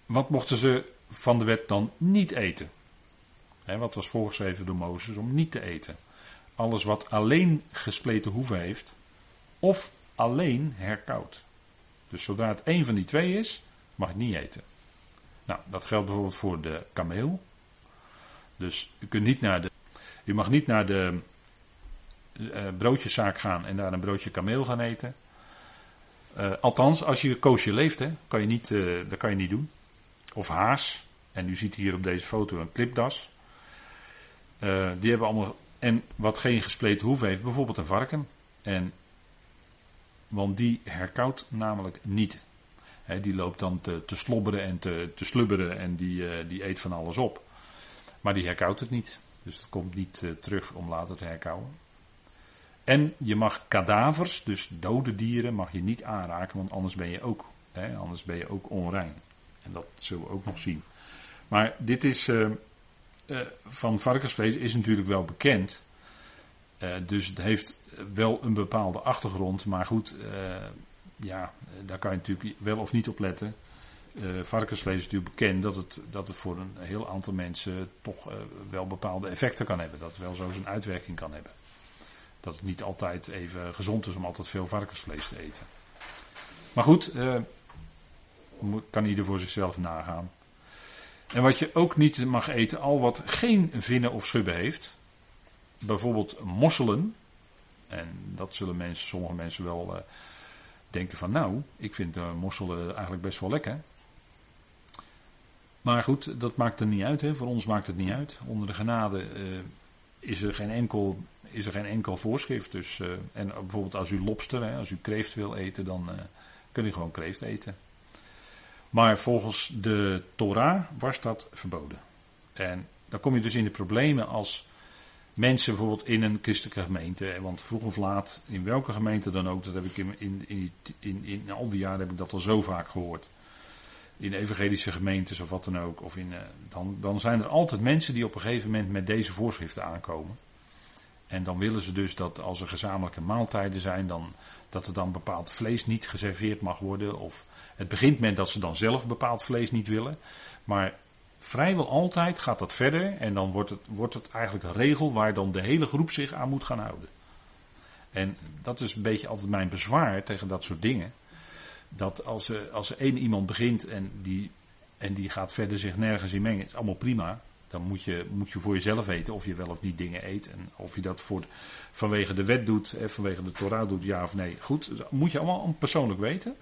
Wat mochten ze van de wet dan niet eten? He, wat was voorgeschreven door Mozes om niet te eten? Alles wat alleen gespleten hoeven heeft, of alleen herkoud. Dus zodra het één van die twee is, mag het niet eten. Nou, dat geldt bijvoorbeeld voor de kameel. Dus u kunt niet naar de. U mag niet naar de broodjeszaak gaan en daar een broodje kameel gaan eten. Uh, althans, als je koosje leeft, hè, kan je niet, uh, dat kan je niet doen. Of haas. En u ziet hier op deze foto een klipdas. die hebben allemaal. En wat geen gespleten hoeven heeft, bijvoorbeeld een varken. En, want die herkoudt namelijk niet. Die loopt dan te, te slobberen en te, te slubberen en die, die eet van alles op. Maar die herkoudt het niet. Dus het komt niet terug om later te herkauwen. En je mag kadavers, dus dode dieren, mag je niet aanraken, want anders ben je ook, hè, anders ben je ook onrein. En dat zullen we ook nog zien. Maar dit is uh, uh, van varkensvlees is natuurlijk wel bekend. Uh, dus het heeft wel een bepaalde achtergrond. Maar goed, ja, daar kan je natuurlijk wel of niet op letten. varkensvlees is natuurlijk bekend dat het, dat het voor een heel aantal mensen toch wel bepaalde effecten kan hebben. Dat het wel zo zijn uitwerking kan hebben dat het niet altijd even gezond is om altijd veel varkensvlees te eten. Maar goed, eh, kan ieder voor zichzelf nagaan. En wat je ook niet mag eten, al wat geen vinnen of schubben heeft. Bijvoorbeeld mosselen. En dat zullen mensen, sommige mensen wel uh, denken van nou, ik vind uh, mosselen eigenlijk best wel lekker. Maar goed, dat maakt er niet uit. Hè. Voor ons maakt het niet uit. Onder de genade is er geen enkel is er geen enkel voorschrift. Dus, uh, en bijvoorbeeld als u lobster, hè, als u kreeft wil eten, dan uh, kun je gewoon kreeft eten. Maar volgens de Torah was dat verboden. En dan kom je dus in de problemen als mensen bijvoorbeeld in een christelijke gemeente, want vroeg of laat, in welke gemeente dan ook, dat heb ik in, in, in, in al die jaren heb ik dat al zo vaak gehoord. In evangelische gemeentes of wat dan ook. Of in, uh, dan, dan zijn er altijd mensen die op een gegeven moment met deze voorschriften aankomen. En dan willen ze dus dat als er gezamenlijke maaltijden zijn, dan, dat er dan bepaald vlees niet geserveerd mag worden. Of het begint met dat ze dan zelf bepaald vlees niet willen. Maar vrijwel altijd gaat dat verder en dan wordt het, wordt het eigenlijk een regel waar dan de hele groep zich aan moet gaan houden. En dat is een beetje altijd mijn bezwaar tegen dat soort dingen. Dat als er, als één iemand begint en die, en die gaat verder zich nergens in mengen, is allemaal prima. Dan moet je, moet je voor jezelf weten of je wel of niet dingen eet. En of je dat voor, vanwege de wet doet, hè, vanwege de Torah doet, ja of nee. Goed, dat moet je allemaal persoonlijk weten.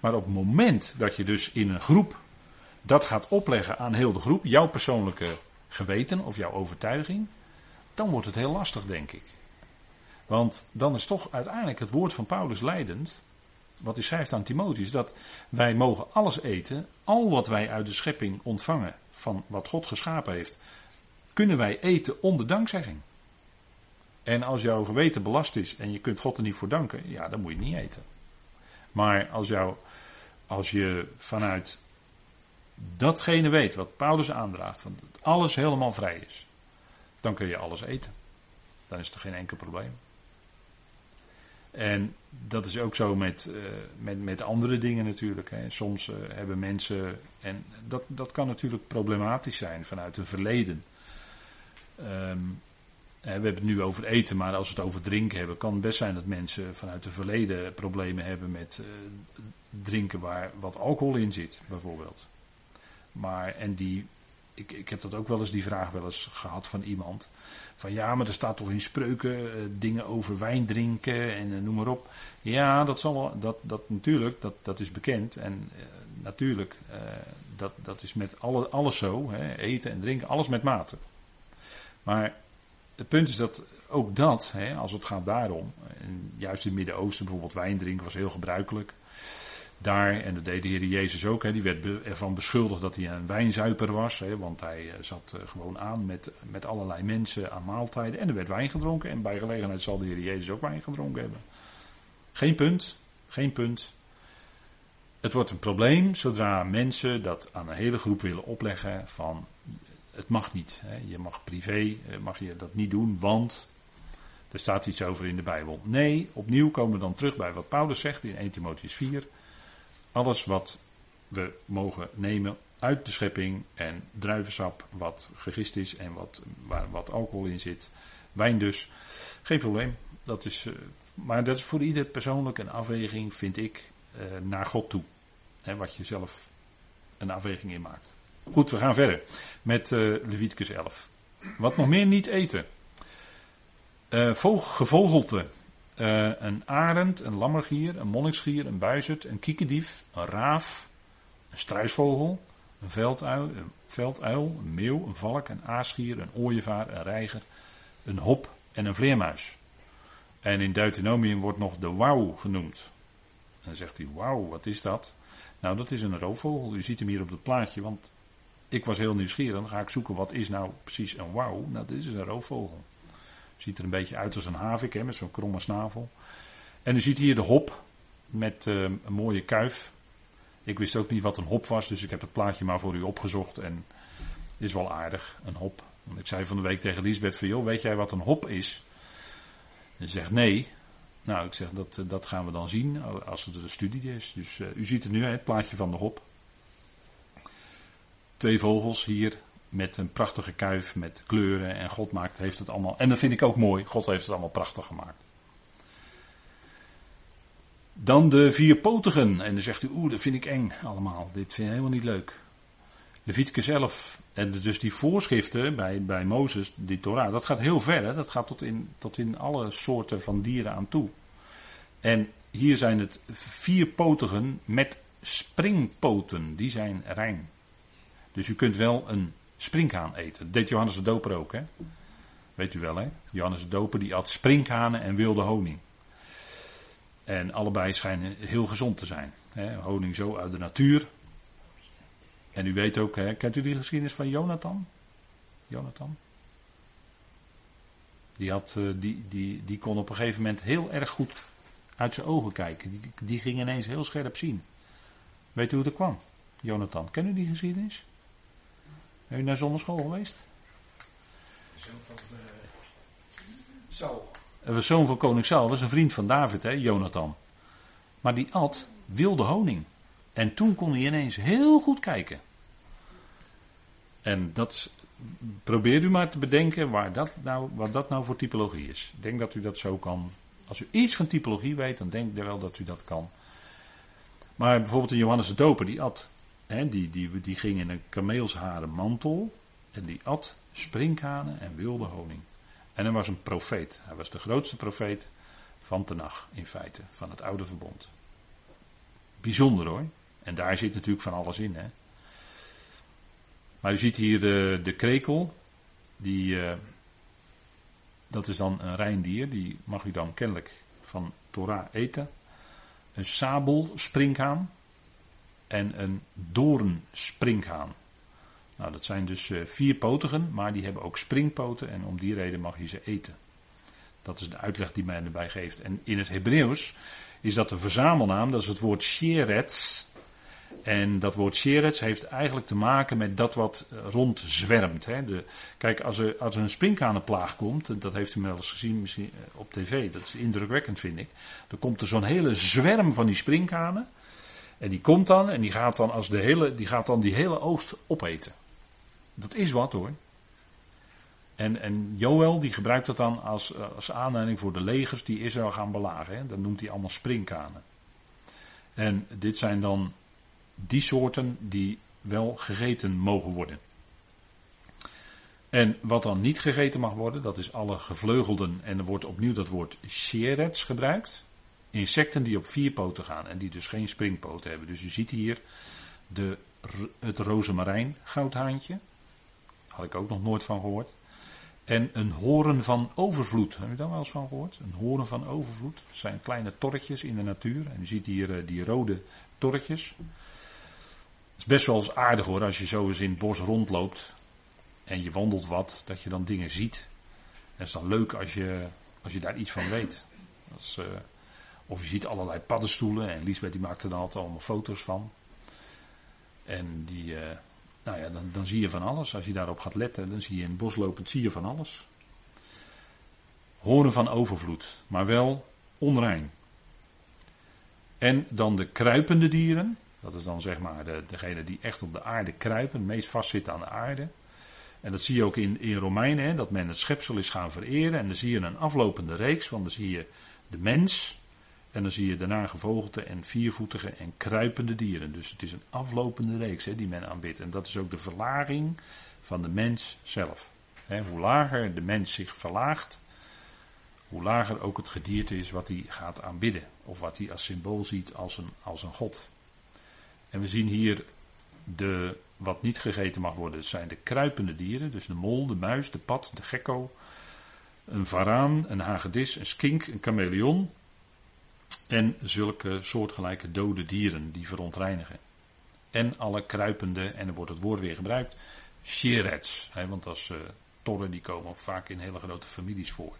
Maar op het moment dat je dus in een groep dat gaat opleggen aan heel de groep, jouw persoonlijke geweten of jouw overtuiging, dan wordt het heel lastig, denk ik. Want dan is toch uiteindelijk het woord van Paulus leidend. Wat hij schrijft aan Timotheus, dat wij mogen alles eten, al wat wij uit de schepping ontvangen van wat God geschapen heeft, kunnen wij eten onder dankzegging. En als jouw geweten belast is en je kunt God er niet voor danken, ja, dan moet je niet eten. Maar als, jou, als je vanuit datgene weet wat Paulus aandraagt, dat alles helemaal vrij is, dan kun je alles eten. Dan is er geen enkel probleem. En dat is ook zo met, uh, met, met andere dingen natuurlijk. Hè. Soms uh, hebben mensen, en dat, dat kan natuurlijk problematisch zijn vanuit een verleden. Um, we hebben het nu over eten, maar als we het over drinken hebben, kan het best zijn dat mensen vanuit het verleden problemen hebben met uh, drinken waar wat alcohol in zit, bijvoorbeeld. Maar, en die, ik, ik heb dat ook wel eens, die vraag wel eens gehad van iemand. Van ja, maar er staat toch in spreuken uh, dingen over wijn drinken en uh, noem maar op. Ja, dat zal wel, dat, dat natuurlijk, dat, dat is bekend. En natuurlijk, dat, dat is met alle, alles zo, hè, eten en drinken, alles met mate. Maar het punt is dat ook dat, hè, als het gaat daarom, juist in het Midden-Oosten bijvoorbeeld wijn drinken was heel gebruikelijk. Daar, en dat deed de Heer Jezus ook, hè, die werd ervan beschuldigd dat hij een wijnzuiper was. Hè, want hij eh, zat eh, gewoon aan met, met allerlei mensen aan maaltijden. En er werd wijn gedronken. En bij gelegenheid zal de Heer Jezus ook wijn gedronken hebben. Geen punt, geen punt. Het wordt een probleem zodra mensen dat aan een hele groep willen opleggen van het mag niet. Hè. Je mag privé, eh, mag je dat niet doen, want er staat iets over in de Bijbel. Nee, opnieuw komen we dan terug bij wat Paulus zegt in 1 Timotheus 4. Alles wat we mogen nemen uit de schepping en druivensap wat gegist is en wat, waar wat alcohol in zit, wijn dus, geen probleem. Dat is, uh, maar dat is voor ieder persoonlijk een afweging, vind ik, uh, naar God toe. Hè, wat je zelf een afweging in maakt. Goed, we gaan verder met uh, Leviticus 11. Wat nog meer niet eten. Uh, gevogelte. Uh, een arend, een lammergier, een monniksgier, een buizerd, een kiekendief, een raaf, een struisvogel, een velduil, een, velduil, een meeuw, een valk, een aasgier, een ooievaar, een reiger, een hop en een vleermuis. En in Deuteronomium wordt nog de wauw genoemd. En dan zegt hij, wauw, wat is dat? Nou, dat is een roofvogel. U ziet hem hier op het plaatje, want ik was heel nieuwsgierig. Dan ga ik zoeken wat is nou precies een wauw. Nou, dit is een roofvogel. Ziet er een beetje uit als een havik, hè, met zo'n kromme snavel. En u ziet hier de hop met uh, een mooie kuif. Ik wist ook niet wat een hop was, dus ik heb het plaatje maar voor u opgezocht. En is wel aardig, een hop. Want ik zei van de week tegen Lisbeth van, joh, weet jij wat een hop is? En ze zegt nee. Nou, ik zeg, dat, dat gaan we dan zien als het de studie is. Dus u ziet er nu het plaatje van de hop. Twee vogels hier met een prachtige kuif met kleuren en God maakt, heeft het allemaal. En dat vind ik ook mooi. God heeft het allemaal prachtig gemaakt. Dan de vierpotigen. En dan zegt u, oeh, dat vind ik eng allemaal. Dit vind ik helemaal niet leuk. Leviticus 11. En dus die voorschriften bij, bij Mozes, die Torah, dat gaat heel ver. Hè? Dat gaat tot in, tot in alle soorten van dieren aan toe. En hier zijn het vierpotigen met springpoten. Die zijn rein. Dus u kunt wel een sprinkhaan eten. Deed Johannes de Doper ook, hè? Weet u wel, hè? Johannes de Doper die at sprinkhanen en wilde honing. En allebei schijnen heel gezond te zijn. Hè? Honing zo uit de natuur. En u weet ook, hè? kent u die geschiedenis van Jonathan? Jonathan? Die, had, eh, die, die, die kon op een gegeven moment heel erg goed uit zijn ogen kijken. Die, die ging ineens heel scherp zien. Weet u hoe dat kwam? Jonathan, ken u die geschiedenis? Ben je naar zonneschool geweest? Zoon van uh, Saul. De zoon van koning Saul was een vriend van David, hè, Jonathan. Maar die at wilde honing. En toen kon hij ineens heel goed kijken. En dat probeer u maar te bedenken waar dat nou, wat dat nou voor typologie is. Ik denk dat u dat zo kan. Als u iets van typologie weet, dan denk ik wel dat u dat kan. Maar bijvoorbeeld een Johannes de Doper, die at die, die, ging in een kameelsharen mantel en die at sprinkhanen en wilde honing. En hij was een profeet. Hij was de grootste profeet van Tenach, in feite, van het oude verbond. Bijzonder hoor. En daar zit natuurlijk van alles in. Hè. Maar u ziet hier de, de krekel. Die, uh, dat is dan een rein dier. Die mag u dan kennelijk van Torah eten. Een sabel sprinkhaan en een doornspringhaan. Nou, dat zijn dus uh, vierpotigen, maar die hebben ook springpoten en om die reden mag je ze eten. Dat is de uitleg die men erbij geeft. En in het Hebreeuws is dat de verzamelnaam, dat is het woord sheretz. En dat woord sherets heeft eigenlijk te maken met dat wat eh, rondzwermt. Hè. De, kijk, als er, als er een sprinkhanenplaag komt, dat heeft u wel eens gezien eh, op tv, dat is indrukwekkend vind ik. Dan komt er zo'n hele zwerm van die sprinkhanen. En die komt dan en die gaat dan, als de hele, die, gaat dan die hele oost opeten. Dat is wat hoor. En, en Joel die gebruikt dat dan als, als aanleiding voor de legers die Israël gaan belagen. Hè. Dat noemt hij allemaal sprinkhanen. En dit zijn dan die soorten die wel gegeten mogen worden. En wat dan niet gegeten mag worden, dat is alle gevleugelden. En er wordt opnieuw dat woord sherets gebruikt. Insecten die op vier poten gaan en die dus geen springpoten hebben. Dus u ziet hier de, het rozemarijn goudhaantje. Had ik ook nog nooit van gehoord. En een horen van overvloed. Heb je daar wel eens van gehoord? Een horen van overvloed. Dat zijn kleine torretjes in de natuur. En u ziet hier eh, die rode torretjes. Het is best wel eens aardig hoor, als je zo eens in het bos rondloopt. En je wandelt wat, dat je dan dingen ziet. Het is dan leuk als je, als je daar iets van weet. Is, uh, of je ziet allerlei paddenstoelen. En Liesbeth die maakt er dan altijd allemaal foto's van. En die, uh, nou ja, dan, dan zie je van alles. Als je daarop gaat letten, dan zie je in het bos lopend, zie je van alles. Horen van overvloed, maar wel onrein. En dan de kruipende dieren. Dat is dan zeg maar de, degene die echt op de aarde kruipen, meest vastzitten aan de aarde. En dat zie je ook in, in Romeinen, hè, dat men het schepsel is gaan vereren. En dan zie je een aflopende reeks, want dan zie je de mens. En dan zie je daarna gevogelte en viervoetige en kruipende dieren. Dus het is een aflopende reeks hè, die men aanbidt. En dat is ook de verlaging van de mens zelf. hoe lager de mens zich verlaagt, hoe lager ook het gedierte is wat hij gaat aanbidden. Of wat hij als symbool ziet als een, als een god. En we zien hier de, wat niet gegeten mag worden, zijn de kruipende dieren. Dus de mol, de muis, de pad, de gekko, een varaan, een hagedis, een skink, een chameleon. En zulke soortgelijke dode dieren die verontreinigen. En alle kruipende, en er wordt het woord weer gebruikt, sherets. want als uh, torren die komen vaak in hele grote families voor.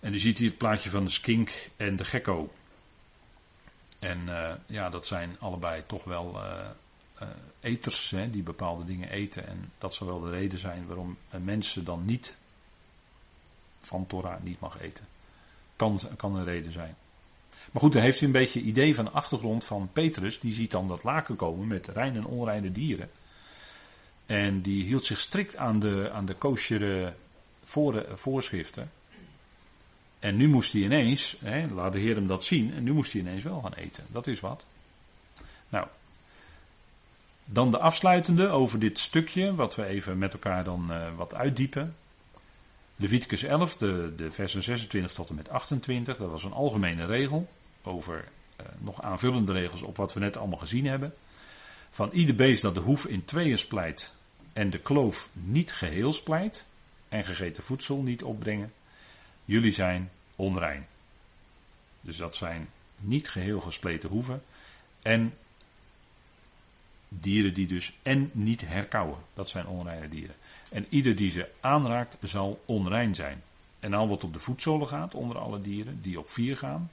En u ziet hier het plaatje van de skink en de gekko. En uh, ja, dat zijn allebei toch wel uh, eters hè, die bepaalde dingen eten. En dat zal wel de reden zijn waarom mensen dan niet van Torah niet mag eten. Kan, kan een reden zijn. Maar goed, dan heeft u een beetje idee van de achtergrond van Petrus. Die ziet dan dat laken komen met reine en onreine dieren. En die hield zich strikt aan de, aan de voor, voorschriften. En nu moest hij ineens, hè, laat de Heer hem dat zien, en nu moest hij ineens wel gaan eten. Dat is wat. Nou, dan de afsluitende over dit stukje, wat we even met elkaar dan uh, wat uitdiepen. Leviticus 11, de, de versen 26 tot en met 28, dat was een algemene regel over uh, nog aanvullende regels op wat we net allemaal gezien hebben. Van ieder beest dat de hoef in tweeën splijt en de kloof niet geheel splijt en gegeten voedsel niet opbrengen, jullie zijn onrein. Dus dat zijn niet geheel gespleten hoeven en dieren die dus en niet herkauwen. Dat zijn onreine dieren. En ieder die ze aanraakt zal onrein zijn. En al wat op de voetzolen gaat onder alle dieren die op vier gaan,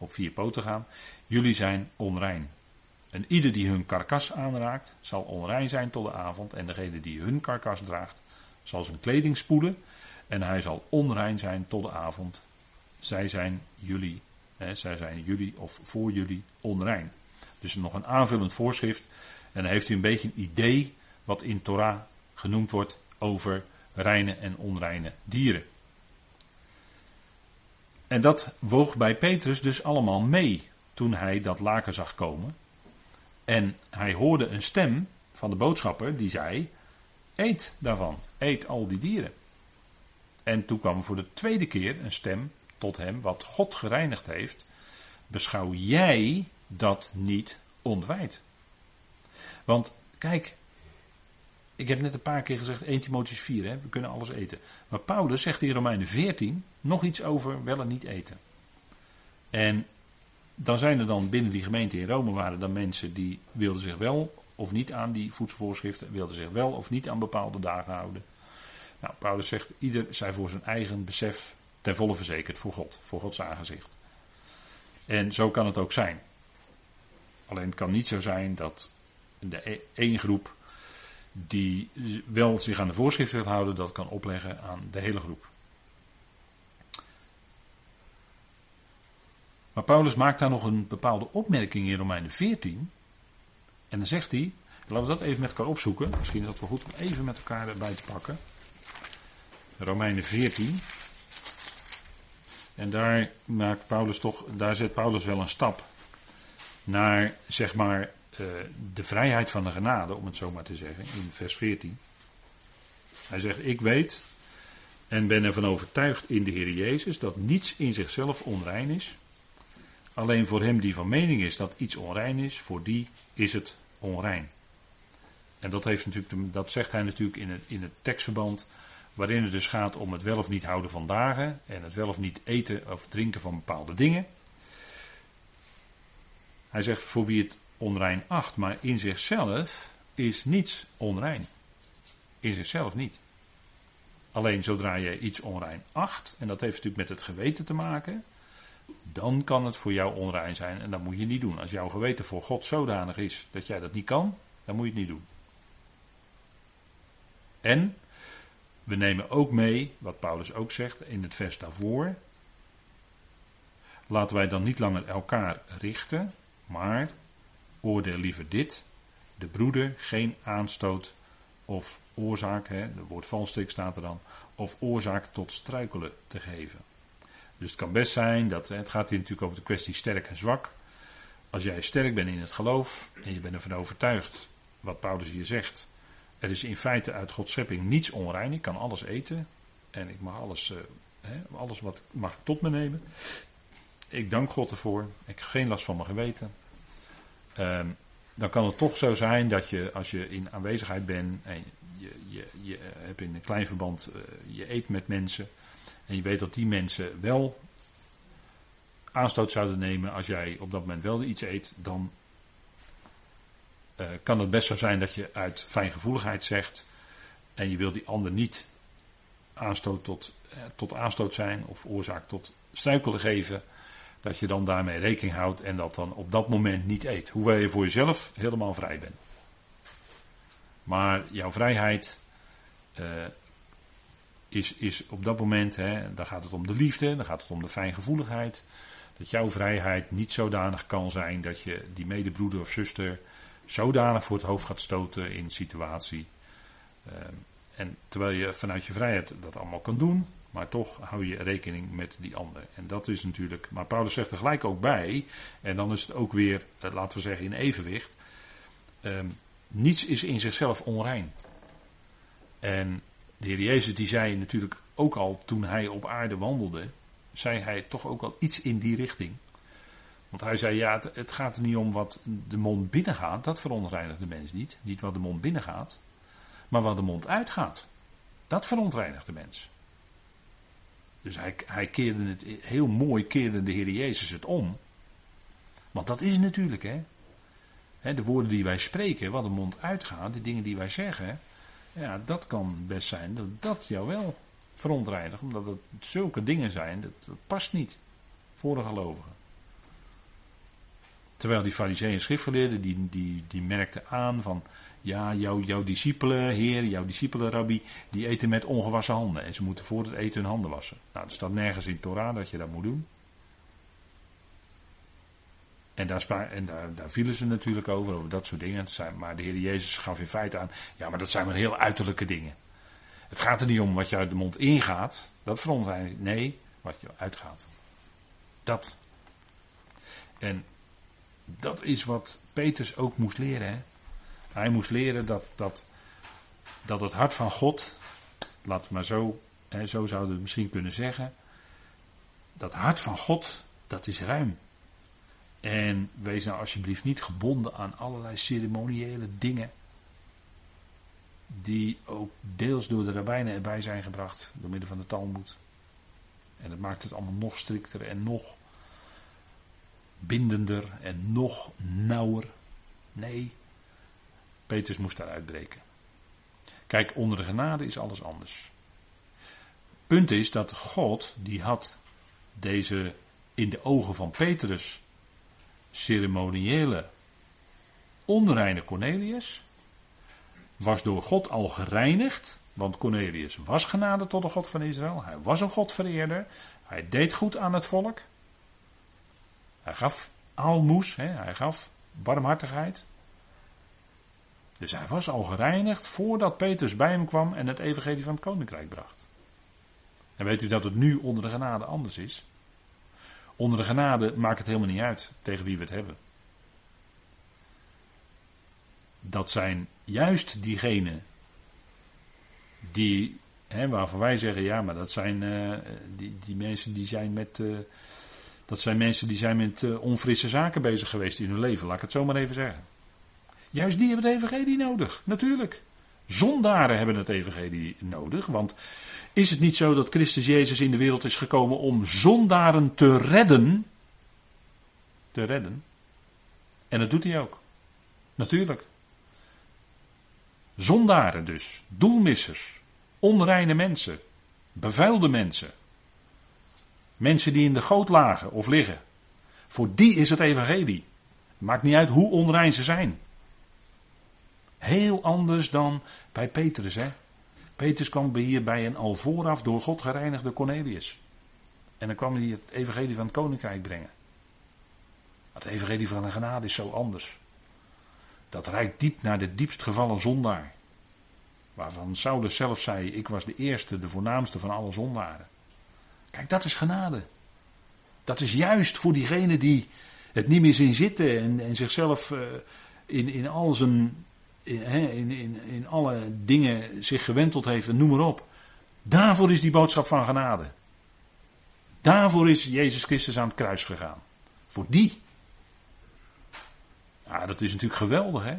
op vier poten gaan, jullie zijn onrein. En ieder die hun karkas aanraakt zal onrein zijn tot de avond en degene die hun karkas draagt zal zijn kleding spoelen en hij zal onrein zijn tot de avond. Zij zijn jullie, hè, zij zijn jullie of voor jullie onrein. Dus nog een aanvullend voorschrift. En dan heeft u een beetje een idee wat in Torah genoemd wordt over reine en onreine dieren. En dat woog bij Petrus dus allemaal mee toen hij dat laken zag komen. En hij hoorde een stem van de boodschapper die zei: Eet daarvan, eet al die dieren. En toen kwam voor de tweede keer een stem tot hem, wat God gereinigd heeft. Beschouw jij dat niet ontwijd? Want kijk, ik heb net een paar keer gezegd 1 Timotheus 4, hè, we kunnen alles eten. Maar Paulus zegt in Romeinen 14 nog iets over wel en niet eten. En dan zijn er dan binnen die gemeente in Rome waren dan mensen die wilden zich wel of niet aan die voedselvoorschriften, wilden zich wel of niet aan bepaalde dagen houden. Nou, Paulus zegt, ieder zij voor zijn eigen besef ten volle verzekerd voor God, voor Gods aangezicht. En zo kan het ook zijn. Alleen het kan niet zo zijn dat de e- één groep die wel zich aan de voorschrift wil houden, dat kan opleggen aan de hele groep. Maar Paulus maakt daar nog een bepaalde opmerking in Romeinen 14. En dan zegt hij, laten we dat even met elkaar opzoeken. Misschien is dat wel goed om even met elkaar erbij te pakken. Romeinen 14. En daar maakt Paulus toch, daar zet Paulus wel een stap naar, zeg maar, de vrijheid van de genade, om het zo maar te zeggen, in vers 14. Hij zegt, ik weet en ben ervan overtuigd in de Heer Jezus dat niets in zichzelf onrein is. Alleen voor hem die van mening is dat iets onrein is, voor die is het onrein. En dat, heeft natuurlijk, dat zegt hij natuurlijk in het, in het tekstverband, waarin het dus gaat om het wel of niet houden van dagen en het wel of niet eten of drinken van bepaalde dingen. Hij zegt voor wie het onrein acht, maar in zichzelf is niets onrein. In zichzelf niet. Alleen zodra je iets onrein acht, en dat heeft natuurlijk met het geweten te maken, dan kan het voor jou onrein zijn en dat moet je niet doen. Als jouw geweten voor God zodanig is dat jij dat niet kan, dan moet je het niet doen. En we nemen ook mee, wat Paulus ook zegt in het vers daarvoor. Laten wij dan niet langer elkaar richten, maar oordeel liever dit: de broeder geen aanstoot of oorzaak, hè, de woord valstrik staat er dan, of oorzaak tot struikelen te geven. Dus het kan best zijn dat, het gaat hier natuurlijk over de kwestie sterk en zwak. Als jij sterk bent in het geloof en je bent ervan overtuigd, wat Paulus hier zegt, er is in feite uit Gods schepping niets onrein. Ik kan alles eten en ik mag alles, uh, alles wat mag ik tot me nemen. Ik dank God ervoor. Ik heb geen last van mijn geweten. Ehm, dan kan het toch zo zijn dat je, als je in aanwezigheid bent en je, je, je hebt in een klein verband, uh, je eet met mensen en je weet dat die mensen wel aanstoot zouden nemen als jij op dat moment wel iets eet, dan uh, kan het best zo zijn dat je uit fijngevoeligheid zegt en je wil die ander niet aanstoot tot, tot aanstoot zijn of oorzaak tot struikelen geven, dat je dan daarmee rekening houdt en dat dan op dat moment niet eet. Hoewel je voor jezelf helemaal vrij bent. Maar jouw vrijheid uh, is, is op dat moment, hè, dan gaat het om de liefde, dan gaat het om de fijngevoeligheid. Dat jouw vrijheid niet zodanig kan zijn dat je die medebroeder of zuster zodanig voor het hoofd gaat stoten in situatie. Uh, en terwijl je vanuit je vrijheid dat allemaal kan doen, maar toch hou je rekening met die ander. En dat is natuurlijk. Maar Paulus zegt er gelijk ook bij. En dan is het ook weer, eh, laten we zeggen, in evenwicht. Um, niets is in zichzelf onrein. En de Heer Jezus die zei natuurlijk ook al toen hij op aarde wandelde. Zei hij toch ook al iets in die richting. Want hij zei, ja, het, het gaat er niet om wat de mond binnengaat. Dat verontreinigt de mens niet. Niet wat de mond binnengaat. Maar wat de mond uitgaat. Dat verontreinigt de mens. Dus hij, hij keerde het heel mooi, keerde de Heer Jezus het om. Want dat is natuurlijk, hè. de woorden die wij spreken, wat de mond uitgaat, de dingen die wij zeggen. Ja, dat kan best zijn dat dat jou wel verontreinigt. Omdat het zulke dingen zijn, dat, dat past niet voor de gelovigen. Terwijl die fariseeën en schriftgeleerden, die, die, die merkten aan van, ja, jouw, jouw discipelen, heer, jouw discipelen, rabbi, die eten met ongewassen handen. En ze moeten voor het eten hun handen wassen. Nou, er staat nergens in Torah dat je dat moet doen. En, daar, en daar, daar, vielen ze natuurlijk over, over dat soort dingen. Maar de Heer Jezus gaf in feite aan, ja, maar dat zijn maar heel uiterlijke dingen. Het gaat er niet om wat je uit de mond ingaat, dat verontreinigt. Nee, wat je uitgaat. Dat. En dat is wat Peters ook moest leren. Hè? Hij moest leren dat, dat, dat het hart van God, laat het maar zo, hè, zo zouden we het misschien kunnen zeggen. Dat hart van God, dat is ruim. En wees nou alsjeblieft niet gebonden aan allerlei ceremoniële dingen. Die ook deels door de rabbijnen erbij zijn gebracht. Door middel van de Talmud. En dat maakt het allemaal nog strikter en nog bindender en nog nauwer. Nee, Petrus moest daar uitbreken. Kijk, onder de genade is alles anders. Punt is dat God, die had deze in de ogen van Petrus ceremoniële onreine Cornelius was door God al gereinigd. Want Cornelius was genade tot de God van Israël. Hij was een Godvereerder. Hij deed goed aan het volk. Hij gaf aalmoes, hè, hij gaf barmhartigheid. Dus hij was al gereinigd voordat Petrus bij hem kwam en het evangelie van het koninkrijk bracht. En weet u dat het nu onder de genade anders is? Onder de genade maakt het helemaal niet uit tegen wie we het hebben. Dat zijn juist diegenen die, hè, waarvan wij zeggen, ja, maar dat zijn uh, die, die mensen die zijn met, uh, dat zijn mensen die zijn met uh, onfrisse zaken bezig geweest in hun leven, laat ik het zo maar even zeggen. Juist die hebben het evangelie nodig, natuurlijk. Zondaren hebben het evangelie nodig, want is het niet zo dat Christus Jezus in de wereld is gekomen om zondaren te redden? Te redden. En dat doet hij ook. Natuurlijk. Zondaren dus, doelmissers, onreine mensen, bevuilde mensen. Mensen die in de goot lagen of liggen. Voor die is het evangelie. Maakt niet uit hoe onrein ze zijn. Heel anders dan bij Petrus, hè. Petrus kwam hier bij een al vooraf door God gereinigde Cornelius. En dan kwam hij het evangelie van het koninkrijk brengen. Het evangelie van de genade is zo anders. Dat reikt diep naar de diepst gevallen zondaar. Waarvan Saulus zelf zei: Ik was de eerste, de voornaamste van alle zondaren. Kijk, dat is genade. Dat is juist voor diegene die het niet meer zien zitten en, en zichzelf uh, in, in al zijn. In, in, in, in alle dingen zich gewenteld heeft en noem maar op. Daarvoor is die boodschap van genade. Daarvoor is Jezus Christus aan het kruis gegaan. Voor die. Ja, dat is natuurlijk geweldig, hè?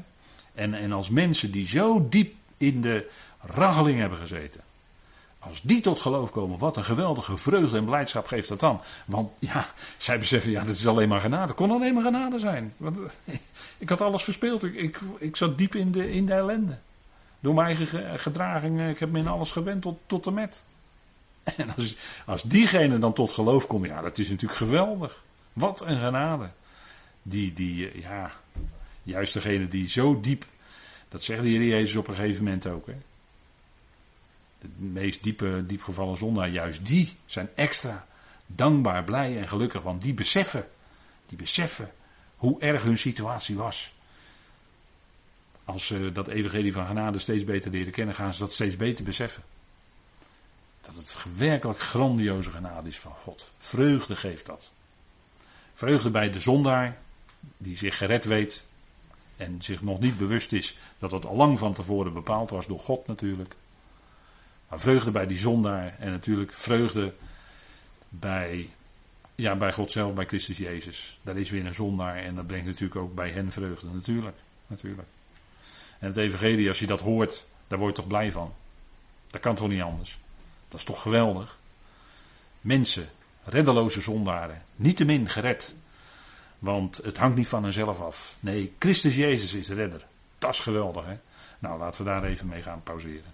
En, en als mensen die zo diep in de raggeling hebben gezeten. Als die tot geloof komen, wat een geweldige vreugde en blijdschap geeft dat dan. Want ja, zij beseffen, ja, dit is alleen maar genade. Het kon alleen maar genade zijn. Want ik had alles verspeeld. Ik, ik, ik zat diep in de, in de ellende. Door mijn eigen gedraging, ik heb me in alles gewend tot, tot en met. En als, als diegene dan tot geloof komt, ja, dat is natuurlijk geweldig. Wat een genade. Die, die, ja, juist degene die zo diep dat zegt de Jezus op een gegeven moment ook. Hè? De meest diepe, diepgevallen zondaar, juist die zijn extra dankbaar, blij en gelukkig. Want die beseffen, die beseffen hoe erg hun situatie was. Als ze dat evangelie van genade steeds beter leren kennen, gaan ze dat steeds beter beseffen. Dat het werkelijk grandioze genade is van God. Vreugde geeft dat. Vreugde bij de zondaar, die zich gered weet, en zich nog niet bewust is dat het al lang van tevoren bepaald was door God natuurlijk. Maar vreugde bij die zondaar en natuurlijk vreugde bij, ja, bij God zelf, bij Christus Jezus. Daar is weer een zondaar en dat brengt natuurlijk ook bij hen vreugde, natuurlijk. natuurlijk. En het evangelie, als je dat hoort, daar word je toch blij van. Dat kan toch niet anders. Dat is toch geweldig. Mensen, reddeloze zondaren, niettemin gered want het hangt niet van henzelf af. Nee, Christus Jezus is redder. Dat is geweldig, hè? Nou, laten we daar even mee gaan pauzeren.